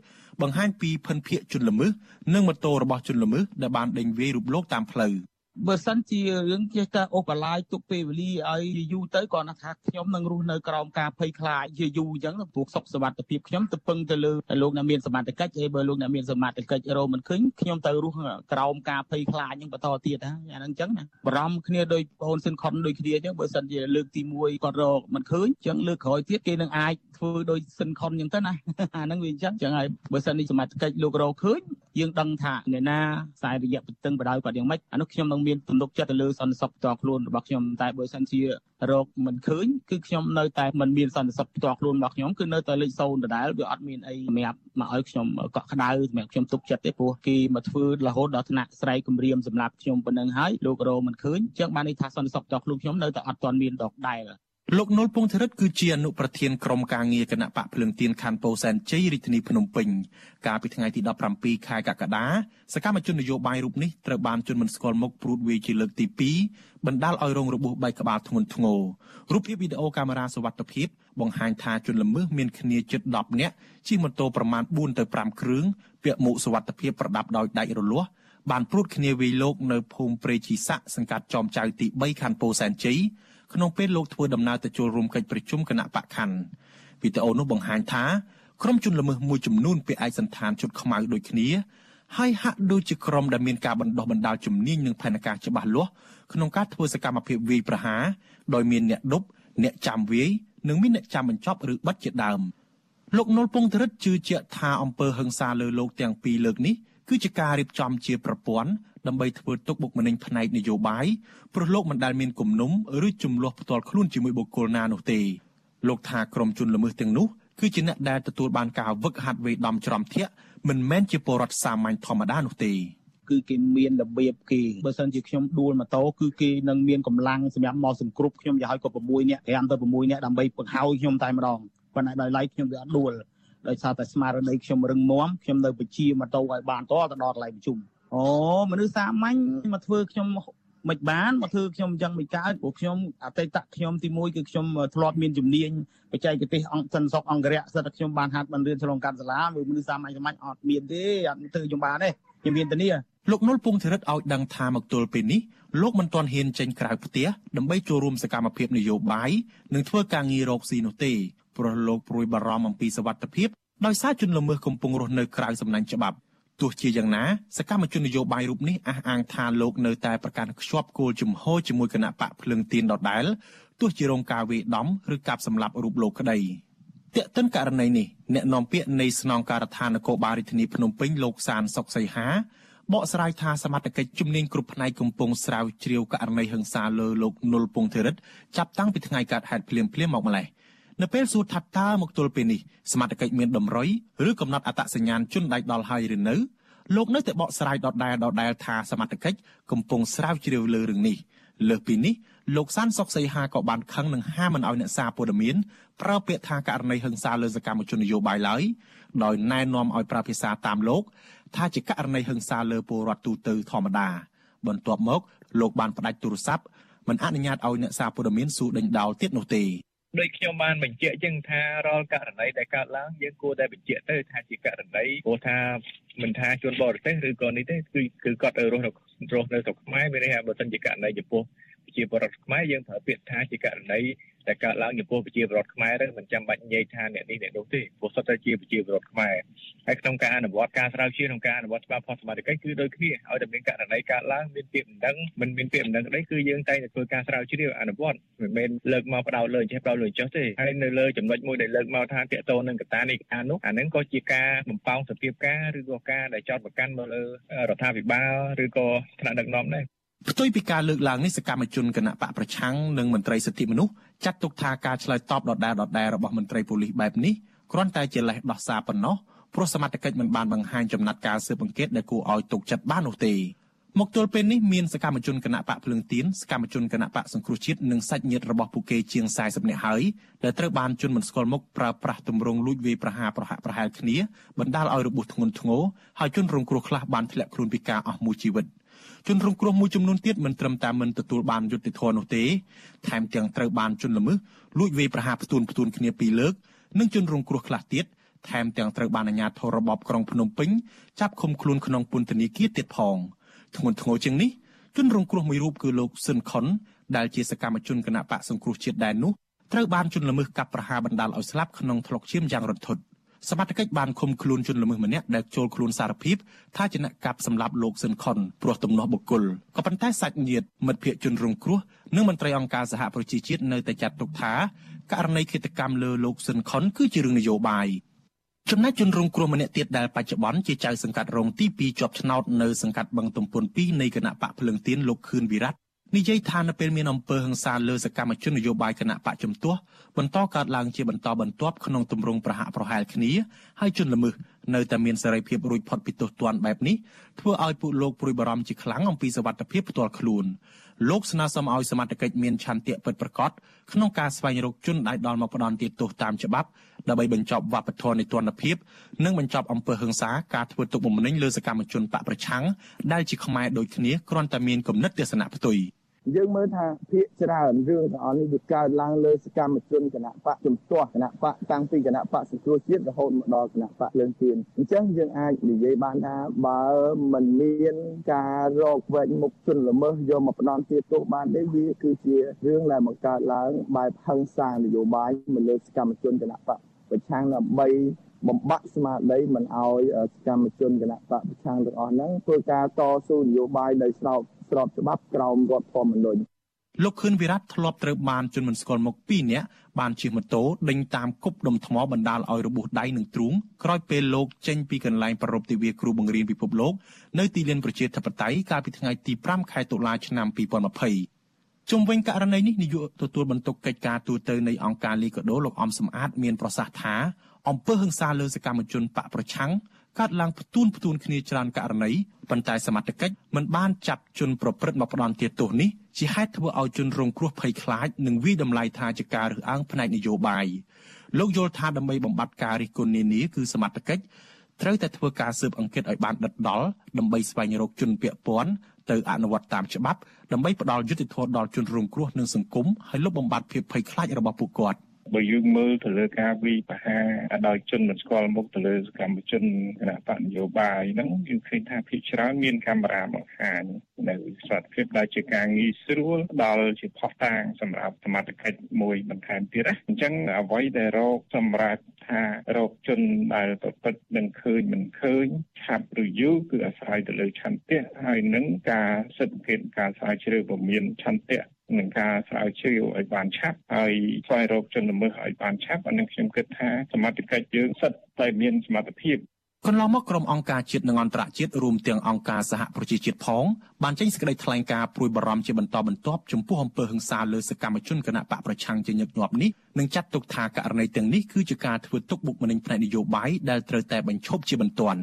បង្ហាញពីភិនភាកជនល្មើសនិងម៉ូតូរបស់ជនល្មើសដែលបានដេញវាយរូបលោកតាមផ្លូវ។ បើសិនជារឿងចេះតែអូសបន្លាយទុកពេលវេលាឲ្យយូរទៅក៏ថាខ្ញុំនឹងរស់នៅក្រោមការភ័យខ្លាចជាយូរអញ្ចឹងព្រោះសុខសวัสดิភាពខ្ញុំទៅពឹងទៅលើលោកអ្នកមានសមត្ថកិច្ចហើយបើលោកអ្នកមានសមត្ថកិច្ចរោមិនឃើញខ្ញុំទៅរស់ក្រោមការភ័យខ្លាចហ្នឹងបន្តទៀតណាអាហ្នឹងអញ្ចឹងណាបារម្ភគ្នាដោយបងសិនខុនដូចគ្នាអញ្ចឹងបើសិនជាលើកទី1គាត់រកមិនឃើញអញ្ចឹងលើកក្រោយទៀតគេនឹងអាចធ្វើដោយសិនខុនអញ្ចឹងទៅណាអាហ្នឹងវាអញ្ចឹងអញ្ចឹងហើយបើសិននេះសមត្ថកិច្ចលោករកឃើញយើងដឹងថាអ្នកណាខ្សែរយៈបន្ទឹងបដៅគាត់យ៉ាងម៉េចអានោះខ្ញុំនឹង មានទំនុកចិត្តទៅលើសន្តិសុខផ្ទាល់ខ្លួនរបស់ខ្ញុំតែបើសិនជារកមិនឃើញគឺខ្ញុំនៅតែមិនមានសន្តិសុខផ្ទាល់ខ្លួនរបស់ខ្ញុំគឺនៅតែលេខ0ដដែលវាអត់មានអីសម្រាប់មកឲ្យខ្ញុំកក់ក្ដៅសម្រាប់ខ្ញុំទុកចិត្តទេព្រោះគេមកធ្វើរហូតដល់ថ្នាក់ស្រែកគម្រាមសម្រាប់ខ្ញុំប៉ុណ្ណឹងហើយលោករកមិនឃើញអញ្ចឹងបានន័យថាសន្តិសុខផ្ទាល់ខ្លួនខ្ញុំនៅតែអត់ទាន់មានដដែល លោកនុលពងធរិតគឺជាអនុប្រធានក្រុមការងារគណៈបកភ្លើងទៀនខណ្ឌពោធិ៍សែនជ័យរាជធានីភ្នំពេញកាលពីថ្ងៃទី17ខែកក្កដាសកម្មជននយោបាយរូបនេះត្រូវបានជន់មិនស្គាល់មុខព្រួតវាយជាលើកទី2បណ្ដាលឲ្យរងរបួសបែកក្បាលធ្ងន់ធ្ងររូបភាពវីដេអូកាមេរ៉ាសវត្ថិភាពបង្ហាញថាជនល្មើសមានគ្នាជិត10នាក់ជិះម៉ូតូប្រមាណ4ទៅ5គ្រឿងពាក់មួកសវត្ថិភាពប្រដាប់ដោយដាច់រលាស់បានព្រួតគ្នាវាយលោកនៅភូមិព្រៃជីស័កសង្កាត់ចំចៅទី3ខណ្ឌពោធិ៍សែនជ័យ ក្នុងពេលលោកធ្វើដំណើរទៅចូលរួមកិច្ចប្រជុំគណៈបកខណ្ឌវីដេអូនោះបង្ហាញថាក្រុមជនល្មើសមួយចំនួនពាក់ឯកសន្តានជុតខ្មៅដូចគ្នាហើយហាក់ដូចជាក្រុមដែលមានការបណ្ដោះបណ្ដាលជំនាញនិងផែនការច្បាស់លាស់ក្នុងការធ្វើសកម្មភាពវាយប្រហារដោយមានអ្នកដប់អ្នកចាំវាយនិងមានអ្នកចាំបញ្ចប់ឬបិទជាដើមលោកនុលពងធរិតជឿជាក់ថាអំពើហិង្សាលើលោកទាំងពីរលើកនេះគឺជាការរៀបចំជាប្រព័ន្ធដើម្បីធ្វើទុកបុកម្នេញផ្នែកនយោបាយព្រោះលោកមិនដែលមានគំនុំឬចំនួនផ្ទាល់ខ្លួនជាមួយបុគ្គលណានោះទេលោកថាក្រុមជនល្មើសទាំងនោះគឺជាអ្នកដែលទទួលបានការវឹកហាត់វេដំច្រំធាក់មិនមែនជាពលរដ្ឋសាមញ្ញធម្មតានោះទេគឺគេមានរបៀបគេបើសិនជាខ្ញុំដួលម៉ូតូគឺគេនឹងមានកម្លាំងសម្រាប់មកសង្គ្រប់ខ្ញុំយ៉ាងហោចក៏6នាក់5ទៅ6នាក់ដើម្បីបង្ហើយខ្ញុំតែម្ដងប៉ុន្តែដោយឡែកខ្ញុំវាអត់ដួលដោយសារតែស្មារតីខ្ញុំរឹងមាំខ្ញុំនៅបញ្ជាម៉ូតូឲ្យបានតទៅដល់កន្លែងប្រជុំ អូមនុស្សសាមញ្ញមកធ្វើខ្ញុំមិនបានមកធ្វើខ្ញុំអញ្ចឹងមិនកើតព្រោះខ្ញុំអតីតខ្ញុំទី1គឺខ្ញុំធ្លាប់មានជំនាញបច្ចេកទេសអង្គសិនសុកអង្គរៈសិតតែខ្ញុំបានហាត់បានរៀនឆ្លងកាត់សាលាមួយមនុស្សសាមញ្ញសាមញ្ញអត់មានទេអត់ធ្វើខ្ញុំបានទេខ្ញុំមានធានាលោកនុលពងធរិតឲ្យដឹងថាមកទល់ពេលនេះលោកមិនទាន់ហ៊ានចេញក្រៅផ្ទះដើម្បីចូលរួមសកម្មភាពនយោបាយនិងធ្វើការងាររកស៊ីនោះទេព្រោះលោកព្រួយបារម្ភអំពីសវត្ថិភាពដោយសារជនល្មើសកំពុងរស់នៅក្រៅសំណាញ់ច្បាប់ ទោះជាយ៉ាងណាសកម្មជននយោបាយរូបនេះអះអាងថាលោកនៅតែប្រកាន់ខ្ជាប់គោលជំហរជាមួយគណៈបកភ្លើងទៀនដដែលទោះជារងការវាយដំឬកាប់សម្លាប់រូបលោកក្តីទាក់ទិនករណីនេះអ្នកនាំពាក្យនៃស្នងការដ្ឋាននគរបាលរាជធានីភ្នំពេញលោកសានសុកសីហាបកស្រាយថាសមត្ថកិច្ចជំនាញគ្រប់ផ្នែកកំពុងស្រាវជ្រាវករណីហិង្សាលើលោកនុលពងធិរិតចាប់តាំងពីថ្ងៃកើតហេតុភ្លាមភ្លាមមកម្លេះ នៅពេលសួរថាតើមកទល់ពេលនេះសមត្ថកិច្ចមានតម្រុយឬកំណត់អត្តសញ្ញាណជនដៃដល់ហើយឬនៅលោកនៅតែបកស្រាយដដែលដដែលថាសមត្ថកិច្ចកំពុងស្រាវជ្រាវលើរឿងនេះលើសពីនេះលោកសានសុកសីហាក៏បានខឹងនឹងហាមមិនឲ្យអ្នកសារព័ត៌មានប្រើពាក្យថាករណីហិង្សាលើសកម្មជននយោបាយឡើយដោយណែនាំឲ្យប្រើភាសាតាមលោក ថាជាករណីហិង្សាលើពលរដ្ឋទូទៅធម្មតាបន្ទាប់មកលោកបានផ្ដាច់ទូរស័ព្ទមិនអនុញ្ញាតឲ្យអ្នកសារព័ត៌មានសួរដេញដោលទៀតនោះទេ ដូចខ្ញុំបានបញ្ជាក់ចឹងថារាល់ករណីដែលកើតឡើងយើងគួរតែបញ្ជាក់ទៅថាជាករណីព្រោះថាមិនថាជនបរទេសឬក៏នេះទេគឺគឺគាត់ទៅរស់នៅរស់នៅស្រុកខ្មែរមានន័យថាបើសិនជាករណីចំពោះ ប្រជាពលរដ្ឋខ្មែរយើងប្រើពាក្យថាជាករណីដែលកើតឡើងចំពោះប្រជាពលរដ្ឋខ្មែរទៅមិនចាំបាច់និយាយថាអ្នកនេះអ្នកនោះទេព្រោះសុទ្ធតែជាប្រជាពលរដ្ឋខ្មែរហើយក្នុងការអនុវត្តការស្រាវជ្រាវក្នុងការអនុវត្តច្បាប់ផុសសមត្ថកិច្ចគឺដូចគ្នាឲ្យតែមានករណីកើតឡើងមានពាក្យមិនដឹងមិនមានពាក្យមិនដឹងក្តីគឺយើងតែងតែធ្វើការស្រាវជ្រាវអនុវត្តមិនមែនលើកមកបដោតលើចេះបដោតលើចុះទេហើយនៅលើចំណុចមួយដែលលើកមកថាតកតនឹងកតានេះកតានោះអានឹងក៏ជាការបំពងសភាពការឬក៏ការដែលចោតប្រកាន់មកលើរដ្ឋាភិបាលឬក៏ថ្នាក់ដឹកនាំដែរ ផ្ទុយពីការលើកឡើងនេះសកម្មជនគណៈបកប្រឆាំងនិងមន្ត្រីសិទ្ធិមនុស្សចាត់ទុកថាការឆ្លើយតបដដែលដដែលរបស់មន្ត្រីប៉ូលីសបែបនេះគ្រាន់តែជាលេសដោះសារប៉ុណ្ណោះព្រោះសមត្ថកិច្ចមិនបានបង្ហាញចំណាត់ការស៊ើបអង្កេតដែលគួរឲ្យទុកចិត្តបាននោះទេមកទល់ពេលនេះមានសកម្មជនគណៈបកភ្លើងទៀនសកម្មជនគណៈបកសង្គ្រោះជាតិនិងសាច់ញាតិរបស់ពួកគេជាង40នាក់ហើយដែលត្រូវបានជន់មិនស្គាល់មុខប្រើប្រាស់ទម្រង់លួចវាយប្រហារប្រហាក់ប្រហែលគ្នាបណ្ដាលឲ្យរបួសធ្ងន់ធ្ងរហើយជនរងគ្រោះខ្លះបានធ្លាក់ខ្លួនពីការអស់មួយជីវិត ជនរងគ្រោះមួយចំនួនទៀតមិនត្រឹមតែមិនទទួលបានយុត្តិធម៌នោះទេថែមទាំងត្រូវបានជនល្មើសលួចវាយប្រហារផ្ទួនផ្ទួនគ្នាពីរលើកនិងជនរងគ្រោះខ្លះទៀតថែមទាំងត្រូវបានអាជ្ញាធររបបក្រុងភ្នំពេញចាប់ឃុំខ្លួនក្នុងពន្ធនាគារទៀតផងធ្ងន់ធ្ងរជាងនេះជនរងគ្រោះមួយរូបគឺលោកស៊ិនខុនដែលជាសកម្មជនគណៈបកសង្គ្រោះជាតិដែរនោះត្រូវបានជនល្មើសកាប់ប្រហារបណ្ដាលឲ្យស្លាប់ក្នុងថ្លុកឈាមយ៉ាងរន្ធត់ សមត្ថកិច្ចបានឃុំខ្លួនជនល្មើសម្នាក់ដែលចូលខ្លួនសារភាពថាជាអ្នកកាប់សម្លាប់លោកស៊ិនខុនព្រោះទំនាស់បុគ្គលក៏ប៉ុន្តែសាច់ញាតិមិត្តភ័ក្តិជនរងគ្រោះនិងមន្ត្រីអង្គការសហប្រជាជាតិនៅតែចាត់ទុកថាករណីឃាតកម្មលើលោកស៊ិនខុនគឺជារឿងនយោបាយចំណែកជនរងគ្រោះម្នាក់ទៀតដែលបច្ចុប្បន្នជាចៅសង្កាត់រងទី2ជាប់ឆ្នោតនៅសង្កាត់បឹងទំពុន2នៃគណៈបកភ្លឹងទៀនលោកខឿនវិរៈ និយាយថានៅពេលមានអំពើហិង្សាលើសកម្មជននយោបាយគណៈបកជំទាស់បន្តកើតឡើងជាបន្តបន្ទាប់ក្នុងទម្រង់ប្រហាក់ប្រហែលគ្នាហើយជនល្មើសនៅតែមានសេរីភាពរួចផុតពីទោសទណ្ឌបែបនេះធ្វើឲ្យពួកលោកព្រួយបារម្ភជាខ្លាំងអំពីសវត្ថិភាពផ្ទាល់ខ្លួនលោកស្នើសុំឲ្យសមត្ថកិច្ចមានឆន្ទៈពិតប្រាកដក្នុងការស្វែងរកជនដែលដល់មកផ្ដន់ទោសតាមច្បាប់ដើម្បីបញ្ចប់វប្បធម៌នៃទណ្ឌភាពនិងបញ្ចប់អំពើហិង្សាការធ្វើទុកបុកម្នេញលើសកម្មជនបកប្រឆាំងដែលជាខ្មែរដូចគ្នាគ្រាន់តែមានគំនិតទស្សនៈផ្ទុយ។ យើងមើលថាភាកច្រើនរឿងទាំងអស់នេះវាកើតឡើងលើសកម្មជនគណៈបកជំទាស់គណៈបកតាំងពីគណៈបកសង្គ្រោះជាតិរហូតមកដល់គណៈបកលើងទៀនអញ្ចឹងយើងអាចនិយាយបានថាបើមិនមានការរកវែងមុខជនល្មើសយកមកផ្ដន់ទាទោសបានទេវាគឺជារឿងដែលបង្កើតឡើងបែបហិង្សានយោបាយមកលើសកម្មជនគណៈបកប្រឆាំងដើម្បីបំបាក់ស្មារតីមិនឲ្យសកម្មជនគណៈបកប្រឆាំងទាំងអស់ហ្នឹងធ្វើការតស៊ូនយោបាយដោយស្រប ស្របច្បាប់ក្រោមរដ្ឋធម្មនុញ្ញលោកខឿនវិរៈធ្លាប់ត្រូវបានជនមិនស្គាល់មុខ2នាក់បានជិះម៉ូតូដេញតាមគប់ដុំថ្មបណ្ដាលឲ្យរបួសដៃនិងទ្រូងក្រោយពេលលោកចេញពីកន្លែងប្រពៃទិវាគ្រូបង្រៀនពិភពលោកនៅទីលានប្រជាធិបតេយ្យកាលពីថ្ងៃទី5ខែតុលាឆ្នាំ2020ជុំវិញករណីនេះនាយកទទួលបន្ទុកកិច្ចការទូតនៃអង្គការលីកាដូលោកអំសំអាតមានប្រសាសន៍ថាអំពើហិង្សាលើសកម្មជនបកប្រឆាំង កើតឡើងផ្ទួនផ្ទួនគ្នាច្រើនករណីប៉ុន្តែសមត្ថកិច្ចមិនបានចាប់ជនប្រព្រឹត្តមកផ្ដន់ទោសនេះជាហេតុធ្វើឲ្យជនរងគ្រោះភ័យខ្លាចនិងវិតម្លៃថាជាការរើសអើងផ្នែកនយោបាយលោកយល់ថាដើម្បីបំបត្តិការរិះគន់នានាគឺសមត្ថកិច្ចត្រូវតែធ្វើការស៊ើបអង្កេតឲ្យបានដិតដល់ដើម្បីស្វែងរកជនពាក់ព័ន្ធទៅអនុវត្តតាមច្បាប់ដើម្បីផ្ដល់យុត្តិធម៌ដល់ជនរងគ្រោះនិងសង្គមហើយលុបបំបាត់ភាពភ័យខ្លាចរបស់ពួកគាត់ បើយើងមើលទៅលើការវិបហាដោយជនមិនស្គាល់មុខទៅលើសកម្មជនគណៈបកនយោបាយហ្នឹងយើងឃើញថាភាគច្រើនមានកាមេរ៉ាបង្ហាញនៅសន្តិភាពដែលជាការងាយស្រួលដល់ជាផុសតាងសម្រាប់សមត្ថកិច្ចមួយបន្ថែមទៀតណាអញ្ចឹងអ្វីដែលរកសម្រាប់ថារកជនដែលប្រព្រឹត្តនឹងឃើញមិនឃើញឆាប់ឬយូរគឺអាស្រ័យទៅលើឆន្ទៈហើយនឹងការសិទ្ធិភាពការស្រាវជ្រាវពមានឆន្ទៈ នឹងការស្រាវជ្រាវឲ្យបានឆាប់ហើយស្វែងរកជនល្មើសឲ្យបានឆាប់អានឹងខ្ញុំគិតថាសមត្ថកិច្ចយើងសិតតែមានសមត្ថភាពកន្លងមកក្រុមអង្គការជាតិនិងអន្តរជាតិរួមទាំងអង្គការសហប្រជាជាតិផងបានចេញសេចក្តីថ្លែងការណ៍ព្រួយបារម្ភជាបន្តបន្ទាប់ចំពោះអំពើហិង្សាលើសកម្មជនគណៈបកប្រឆាំងជាញឹកញាប់នេះនិងចាត់ទុកថាករណីទាំងនេះគឺជាការធ្វើទុកបុកម្នេញផ្នែកនយោបាយដែលត្រូវតែបញ្ឈប់ជាបន្ទាន់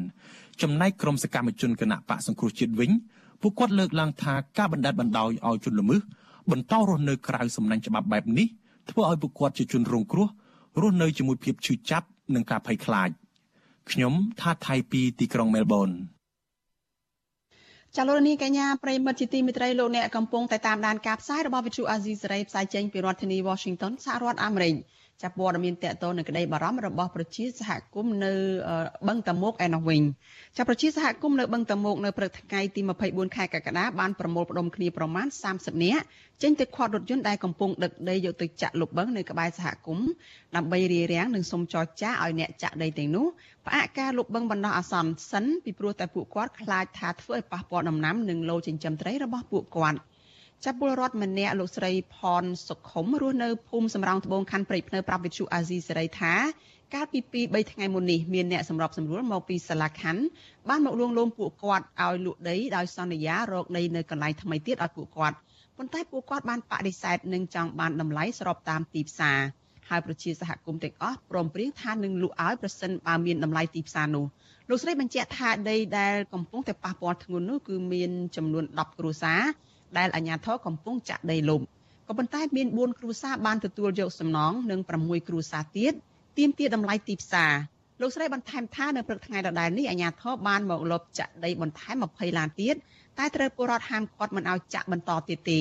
ចំណែកក្រុមសកម្មជនគណៈបកសង្គ្រោះជាតិវិញពួកគាត់លើកឡើងថាការបណ្ដេតបណ្ដោយឲ្យជនល្មើស បន្តរស់នៅក្រៅសំណាញ់ច្បាប់បែបនេះធ្វើឲ្យពួកគាត់ជាជនរងគ្រោះរស់នៅជាមួយភាពឈឺចាប់និងការភ័យខ្លាចខ្ញុំថាថៃពីទីក្រុងមែលប៊នចាលោកនាងកញ្ញាប្រិមិត្តជាទីមេត្រីលោកអ្នកកំពុងតែតាមដានការផ្សាយរបស់វិទ្យុអាស៊ីសេរីផ្សាយចេញពីរដ្ឋធានី Washington សហរដ្ឋអាមេរិក ចាប់ព័ត៌មានតកតនៅក្តីបារម្ភរបស់ប្រជាសហគមន៍នៅបឹងតមោកឯនោះវិញចាប់ប្រជាសហគមន៍នៅបឹងតមោកនៅព្រឹកថ្ងៃទី24ខែកក្កដាបានប្រមូលផ្ដុំគ្នាប្រមាណ30នាក់ចេញទៅខាត់រថយន្តដែលកំពុងដឹកដីយកទៅចាក់លុបបឹងនៅក្បែរសហគមន៍ដើម្បីរារាំងនិងសុំចរចាឲ្យអ្នកចាក់ដីទាំងនោះផ្អាកការលុបបឹងបណ្ដោះអាសន្នសិនពីព្រោះតែពួកគាត់ខ្លាចថាធ្វើឲ្យប៉ះពាល់ដំណាំនិងឡូចិញ្ចឹមត្រីរបស់ពួកគាត់។ ចាប់ពលរដ្ឋម្នាក់លោកស្រីផនសុខុមរស់នៅភូមិសំរោងត្បូងខណ្ឌព្រៃភ្នៅប្រាប់វិទ្យុអាស៊ីសេរីថាកាលពី2 3ថ្ងៃមុននេះមានអ្នកសម្របសម្រួលមកពីសាលាខណ្ឌបានមកលួងលោមពួកគាត់ឲ្យលក់ដីដោយសន្យារកដីនៅកន្លែងថ្មីទៀតឲ្យពួកគាត់ប៉ុន្តែពួកគាត់បានបដិសេធនិងចង់បានតម្លៃស្របតាមទីផ្សារហើយប្រជាសហគមន៍ទាំងអស់ព្រមព្រៀងថានឹងលក់ឲ្យប្រសិនបើមានតម្លៃទីផ្សារនោះលោកស្រីបញ្ជាក់ថាដីដែលកំពុងតែប៉ះពាល់ធ្ងន់នោះគឺមានចំនួន10គ្រួសារ ដែលអាជ្ញាធរកំពុងចាក់ដីលុបក៏ប៉ុន្តែមាន4គ្រួសារបានទទួលយកសំណងនិង6គ្រួសារទៀតទាមទារតម្លៃទីផ្សារលោកស្រីបន្ថែមថានៅព្រឹកថ្ងៃដដែលនេះអាជ្ញាធរបានមកលុបចាក់ដីបន្ថែម20ឡានទៀតតែត្រូវពលរដ្ឋហាមឃាត់មិនឲ្យចាក់បន្តទៀតទេ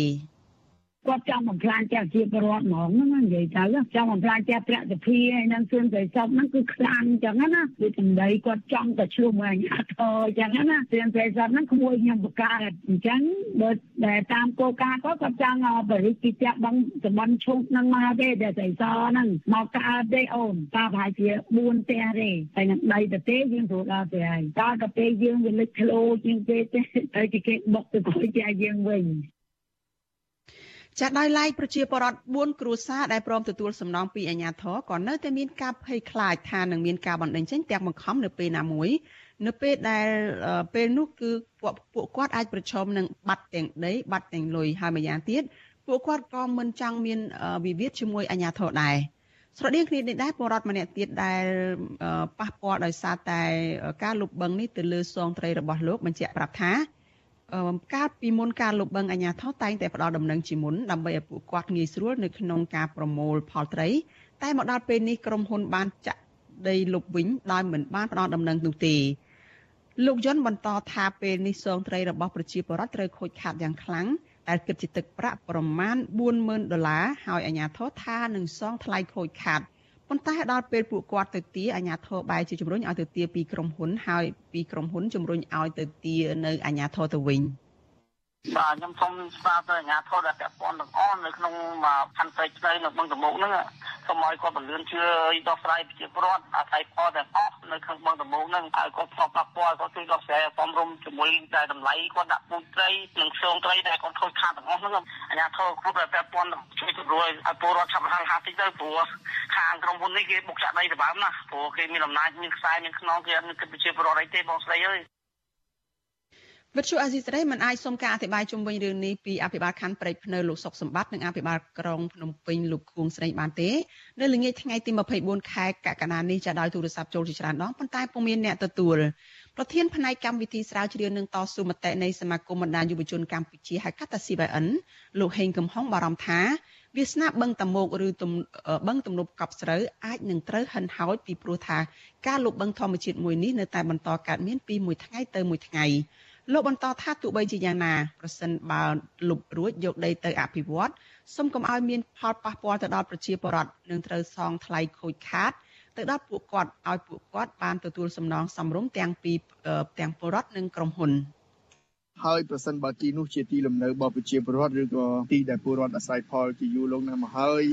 គាត់ចង់បំផ្លាញចាស់ជាពលរដ្ឋហ្មងហ្នឹងនិយាយទៅចង់បំផ្លាញចាស់ប្រាក់សភាហើយនឹងសួនស្រីសុកហ្នឹងគឺខ្លាំងអញ្ចឹងណាគឺតម្លៃគាត់ចង់តែឆ្លុះមកអាញាធរអញ្ចឹងណាសួនស្រីសុកហ្នឹងក្មួយខ្ញុំបកកើតអញ្ចឹងបើតែតាមគោលការណ៍គាត់គាត់ចង់បរិយាកាសបងតំបន់ឈូកហ្នឹងមកទេតែស្រីសហ្នឹងមកកើតទេអូនតាប្រហែលជា4ផ្ទះទេតែនឹងដីទៅទេយើងព្រោះដល់ទេហើយតើទៅពេលយើងវាលេចធ្លោជាងគេទេហើយគេបុកទៅជួយជាយើងវិញ ចាដោយឡែកប្រជាពលរដ្ឋ4គ្រួសារដែលព្រមទទួលសំណងពីអាជ្ញាធរក៏នៅតែមានការភ័យខ្លាចថានឹងមានការបណ្តេញចេញទាំងបង្ខំនៅពេលណាមួយនៅពេលដែលពេលនោះគឺពួកពួកគាត់អាចប្រឈមនឹងបាត់ទាំងដីបាត់ទាំងលុយហើយម្យ៉ាងទៀតពួកគាត់ក៏មិនចង់មានវិវាទជាមួយអាជ្ញាធរដែរស្រដៀងគ្នានេះដែរពលរដ្ឋម្នាក់ទៀតដែលប៉ះពាល់ដោយសារតែការលុបបង្កនេះទៅលើសងត្រីរបស់លោកបញ្ជាក់ប្រាប់ថា កាលពីមុនការលុបបង្កអាញាធរតែងតែផ្ដល់ដំណឹងជាមុនដើម្បីឲ្យពួកគាត់ងាយស្រួលនៅក្នុងការប្រមូលផលត្រី តែមកដល់ពេលនេះក្រុមហ៊ុនបានចាក់ដីលុបវិញដោយមិនបានផ្ដល់ដំណឹងនោះទេលោកយុនបន្តថាពេលនេះសងត្រីរបស់ប្រជាពលរដ្ឋត្រូវខូចខាតយ៉ាងខ្លាំងដែលគិតជាទឹកប្រាក់ប្រមាណ40000ដុល្លារហើយអាជ្ញាធរថានឹងសងថ្លៃខូចខាត ប៉ុន្តែដល់ពេលពួកគាត់ទៅទាអាញាធរបែរជាជំរុញឲ្យទៅទាពីក្រុមហ៊ុនហើយពីក្រុមហ៊ុនជំរុញឲ្យទៅទានៅអាញាធរទៅវិញ បាទខ្ញុំសូមស្នើទៅអាជ្ញាធរដែលពាក់ព័ន្ធទាំងអស់នៅក្នុងខណ្ឌពេជ្រស្ដីនៅបឹងតមោកហ្នឹងសូមឲ្យគាត់ពន្យាជួយដោះស្រាយប្រជាពលរដ្ឋអាស្រ័យផលទាំងអស់នៅក្នុងបឹងតមោកហ្នឹងឲ្យគាត់ផ្សព្វផ្សាយគាត់ជួយដោះស្រាយសំរុំជាមួយតែតម្លៃគាត់ដាក់ពូជត្រីនិងខ្សងត្រីដែលគាត់ខូចខាតទាំងអស់ហ្នឹងអាជ្ញាធរគ្រប់ដែលពាក់ព័ន្ធជួយជំរុញឲ្យពលរដ្ឋឆាប់ហាងហាតិចទៅព្រោះខាងក្រុមហ៊ុននេះគេបុកចាក់ដីសម្បើមណាព្រោះគេមានអំណាចមានខ្សែមានខ្នងគេអត់មានគិតប្រជាពលរដ្ឋអីទេបងស្រីអើយ វិទ្យុអាស៊ីសេរីមិនអាចសុំការអធិប្បាយជុំវិញរឿងនេះពីអភិបាលខណ្ឌព្រែកភ្នៅលោកសុកសម្បត្តិនិងអភិបាលក្រុងភ្នំពេញលោកខួងស្រីបានទេនៅល្ងាចថ្ងៃទី24ខែកក្កដានេះចាដោយទូរស័ព្ទចូលជាច្រើនដងប៉ុន្តែពុំមានអ្នកទទួលប្រធានផ្នែកកម្មវិធីស្រាវជ្រាវនឹងតស៊ូមតិនៃសមាគមបណ្ដាញយុវជនកម្ពុជាហៅកាត់តា CBN លោកហេងកំហុងបារម្ភថាវាសនាបឹងតមោកឬបឹងទំនប់កប់ស្រូវអាចនឹងត្រូវហិនហោចពីព្រោះថាការលុបបឹងធម្មជាតិមួយនេះនៅតែបន្តកើតមានពីមួយថ្ងៃទៅមួយថ្ងៃ លោកបន្តថាទោះបីជាយ៉ាងណាប្រសិនបើលុបរួចយកដីទៅអភិវឌ្ឍសូមកុំឲ្យមានផលប៉ះពាល់ទៅដល់ប្រជាពលរដ្ឋនឹងត្រូវសងថ្លៃខូចខាតទៅដល់ពួកគាត់ឲ្យពួកគាត់បានទទួលសំណងសំរុំទាំងពីទាំងពលរដ្ឋនិងក្រុមហ៊ុន។ ហើយប្រសិនបើទីនោះជាទីលំនៅរបស់ប្រជាពលរដ្ឋឬក៏ទីដែលពលរដ្ឋអាស្រ័យផលជាយូរលង់ណាស់មកហើយ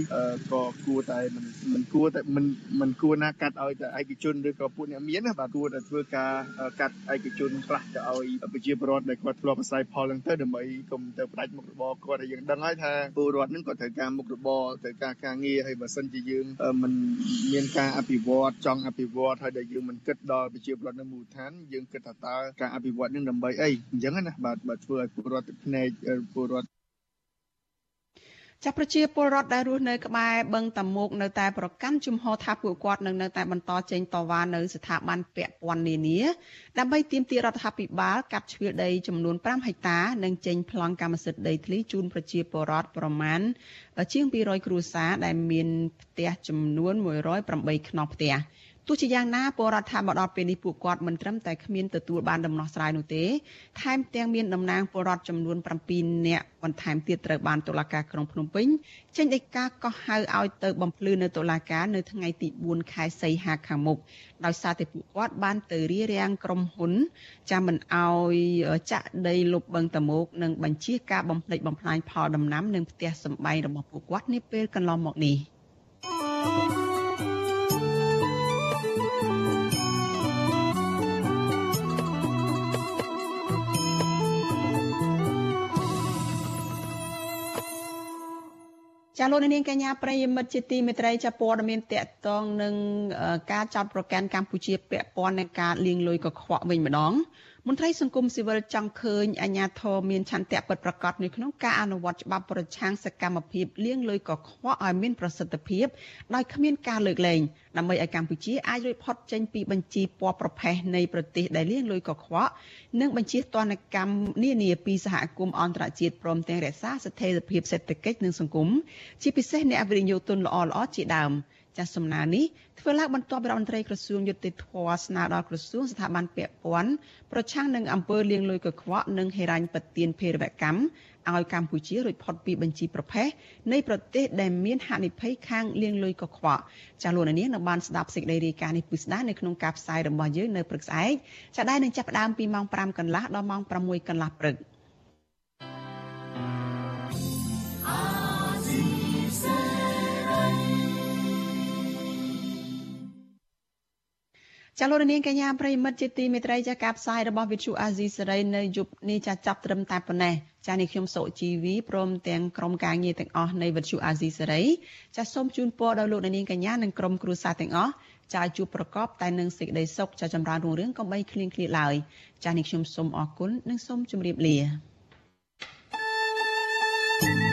ក៏គួរតែមិនមិនគួរតែមិនមិនគួរណាកាត់ឲ្យតែឯកជនឬក៏ពួកអ្នកមានណាបាទគួរតែធ្វើការកាត់ឯកជនខ្លះទៅឲ្យប្រជាពលរដ្ឋដែលគាត់ធ្លាប់អាស្រ័យផលហ្នឹងទៅដើម្បីកុំទៅផ្ដាច់មុខរបរគាត់ឲ្យយើងដឹងហើយថាពលរដ្ឋហ្នឹងគាត់ត្រូវការមុខរបរត្រូវការការងារហើយបើសិនជាយើងមិនមានការអភិវឌ្ឍចង់អភិវឌ្ឍហើយដែលយើងមិនគិតដល់ប្រជាពលរដ្ឋនៅមូលដ្ឋានយើងគិតថាតើការអភិវឌ្ឍហ្នឹងដើម្បីអីអញ្ចឹងណាបាទបាទធ្វើឲ្យពលរដ្ឋភ្នែកពលរដ្ឋចាស់ប្រជាពលរដ្ឋដែលរស់នៅក្បែរបឹងតាមុកនៅតែប្រកាន់ជំហរថាពួកគាត់នឹងនៅតែបន្តចេញតវ៉ានៅស្ថាប័នពាក់ព័ន្ធនានាដើម្បីទាមទាររដ្ឋាភិបាលកាត់ជ្រៀលដីចំនួន5ហិកតានិងចេញប្លង់កម្មសិទ្ធិដីធ្លីជូនប្រជាពលរដ្ឋប្រមាណជាង200គ្រួសារដែលមានផ្ទះចំនួន108ខ្នងផ្ទះ ទោះជាយ៉ាងណាពលរដ្ឋថាមកដល់ពេលនេះពួកគាត់មិនត្រឹមតែគ្មានទទួលបានដំណោះស្រាយនោះទេថែមទាំងមានតំណាងពលរដ្ឋចំនួន7នាក់បន្ថែមទៀតត្រូវបានតុលាការក្រុងភ្នំពេញចេញដីកាកោះហៅឲ្យទៅបំភ្លឺនៅតុលាការនៅថ្ងៃទី4ខែសីហាខាងមុខដោយសារតែពួកគាត់បានទៅរារាំងក្រុមហ៊ុនចាំមិនឲ្យចាក់ដីលុបបឹងតមោកនិងបញ្ជាការបំផ្លិចបំផ្លាញផលដំណាំនិងផ្ទះសម្បែងរបស់ពួកគាត់នាពេលកន្លងមកនេះ ចាលោកនាងកញ្ញាប្រិយមិត្តជាទីមេត្រីចាព័ត៌មានតកតងនឹងការចោតប្រកាន់កម្ពុជាពាក់ព័ន្ធនឹងការលាងលុយកខ្វក់វិញម្ដង មន្ត្រីសង្គមស៊ីវិលចង់ឃើញអាជ្ញាធរមានឆន្ទៈពិតប្រាកដនៅក្នុងការអនុវត្តច្បាប់ប្រឆាំងសកម្មភាពលាងលុយកខ្វក់ឲ្យមានប្រសិទ្ធភាពដោយគ្មានការលើកលែងដើម្បីឲ្យកម្ពុជាអាចរួចផុតចេញពីបញ្ជីពណ៌ប្រផេះនៃប្រទេសដែលលាងលុយកខ្វក់និងបញ្ជីទណ្ឌកម្មនានាពីសហគមន៍អន្តរជាតិព្រមទាំងរក្សាស្ថិរភាពសេដ្ឋកិច្ចនិងសង្គមជាពិសេសអ្នកវិនិយោគទុនល្អៗជាដើម ចាសសំណើនេះធ្វើឡើងបន្ទាប់ពីរដ្ឋមន្ត្រីក្រសួងយុតិធធស្នើដល់ក្រសួងស្ថាប័នពាក់ព័ន្ធប្រឆាំងនឹងអំពើលាងលុយកខ្វក់និងហេរ៉ាញ់បទានភេរវកម្មឲ្យកម្ពុជារួចផុតពីបញ្ជីប្រភេទនៃប្រទេសដែលមានហានិភ័យខាងលាងលុយកខ្វក់ចាលោកនាងនៅបានស្ដាប់សេចក្តីរាយការណ៍នេះពិស្ដានៅក្នុងការផ្សាយរបស់យើងនៅព្រឹកស្អែកចាដែលនឹងចាប់ផ្ដើមពីម៉ោង5កន្លះដល់ម៉ោង6កន្លះព្រឹក។ ចាលោករនាងកញ្ញាប្រិមិត្តជាទីមេត្រីចាការផ្សាយរបស់វិទ្យុអាស៊ីសេរីនៅយប់នេះចាចាប់ត្រឹមតែប៉ុណ្ណេះចានេះខ្ញុំសូជីវីព្រមទាំងក្រុមការងារទាំងអស់នៃវិទ្យុអាស៊ីសេរីចាសូមជូនពរដល់លោកនាងកញ្ញានិងក្រុមគ្រួសារទាំងអស់ចាជួបប្រកបតែនឹងសេចក្តីសុខចាចម្រើនរុងរឿងកុំបីឃ្លៀងឃ្លាតឡើយចានេះខ្ញុំសូមអរគុណនិងសូមជម្រាបលា thank you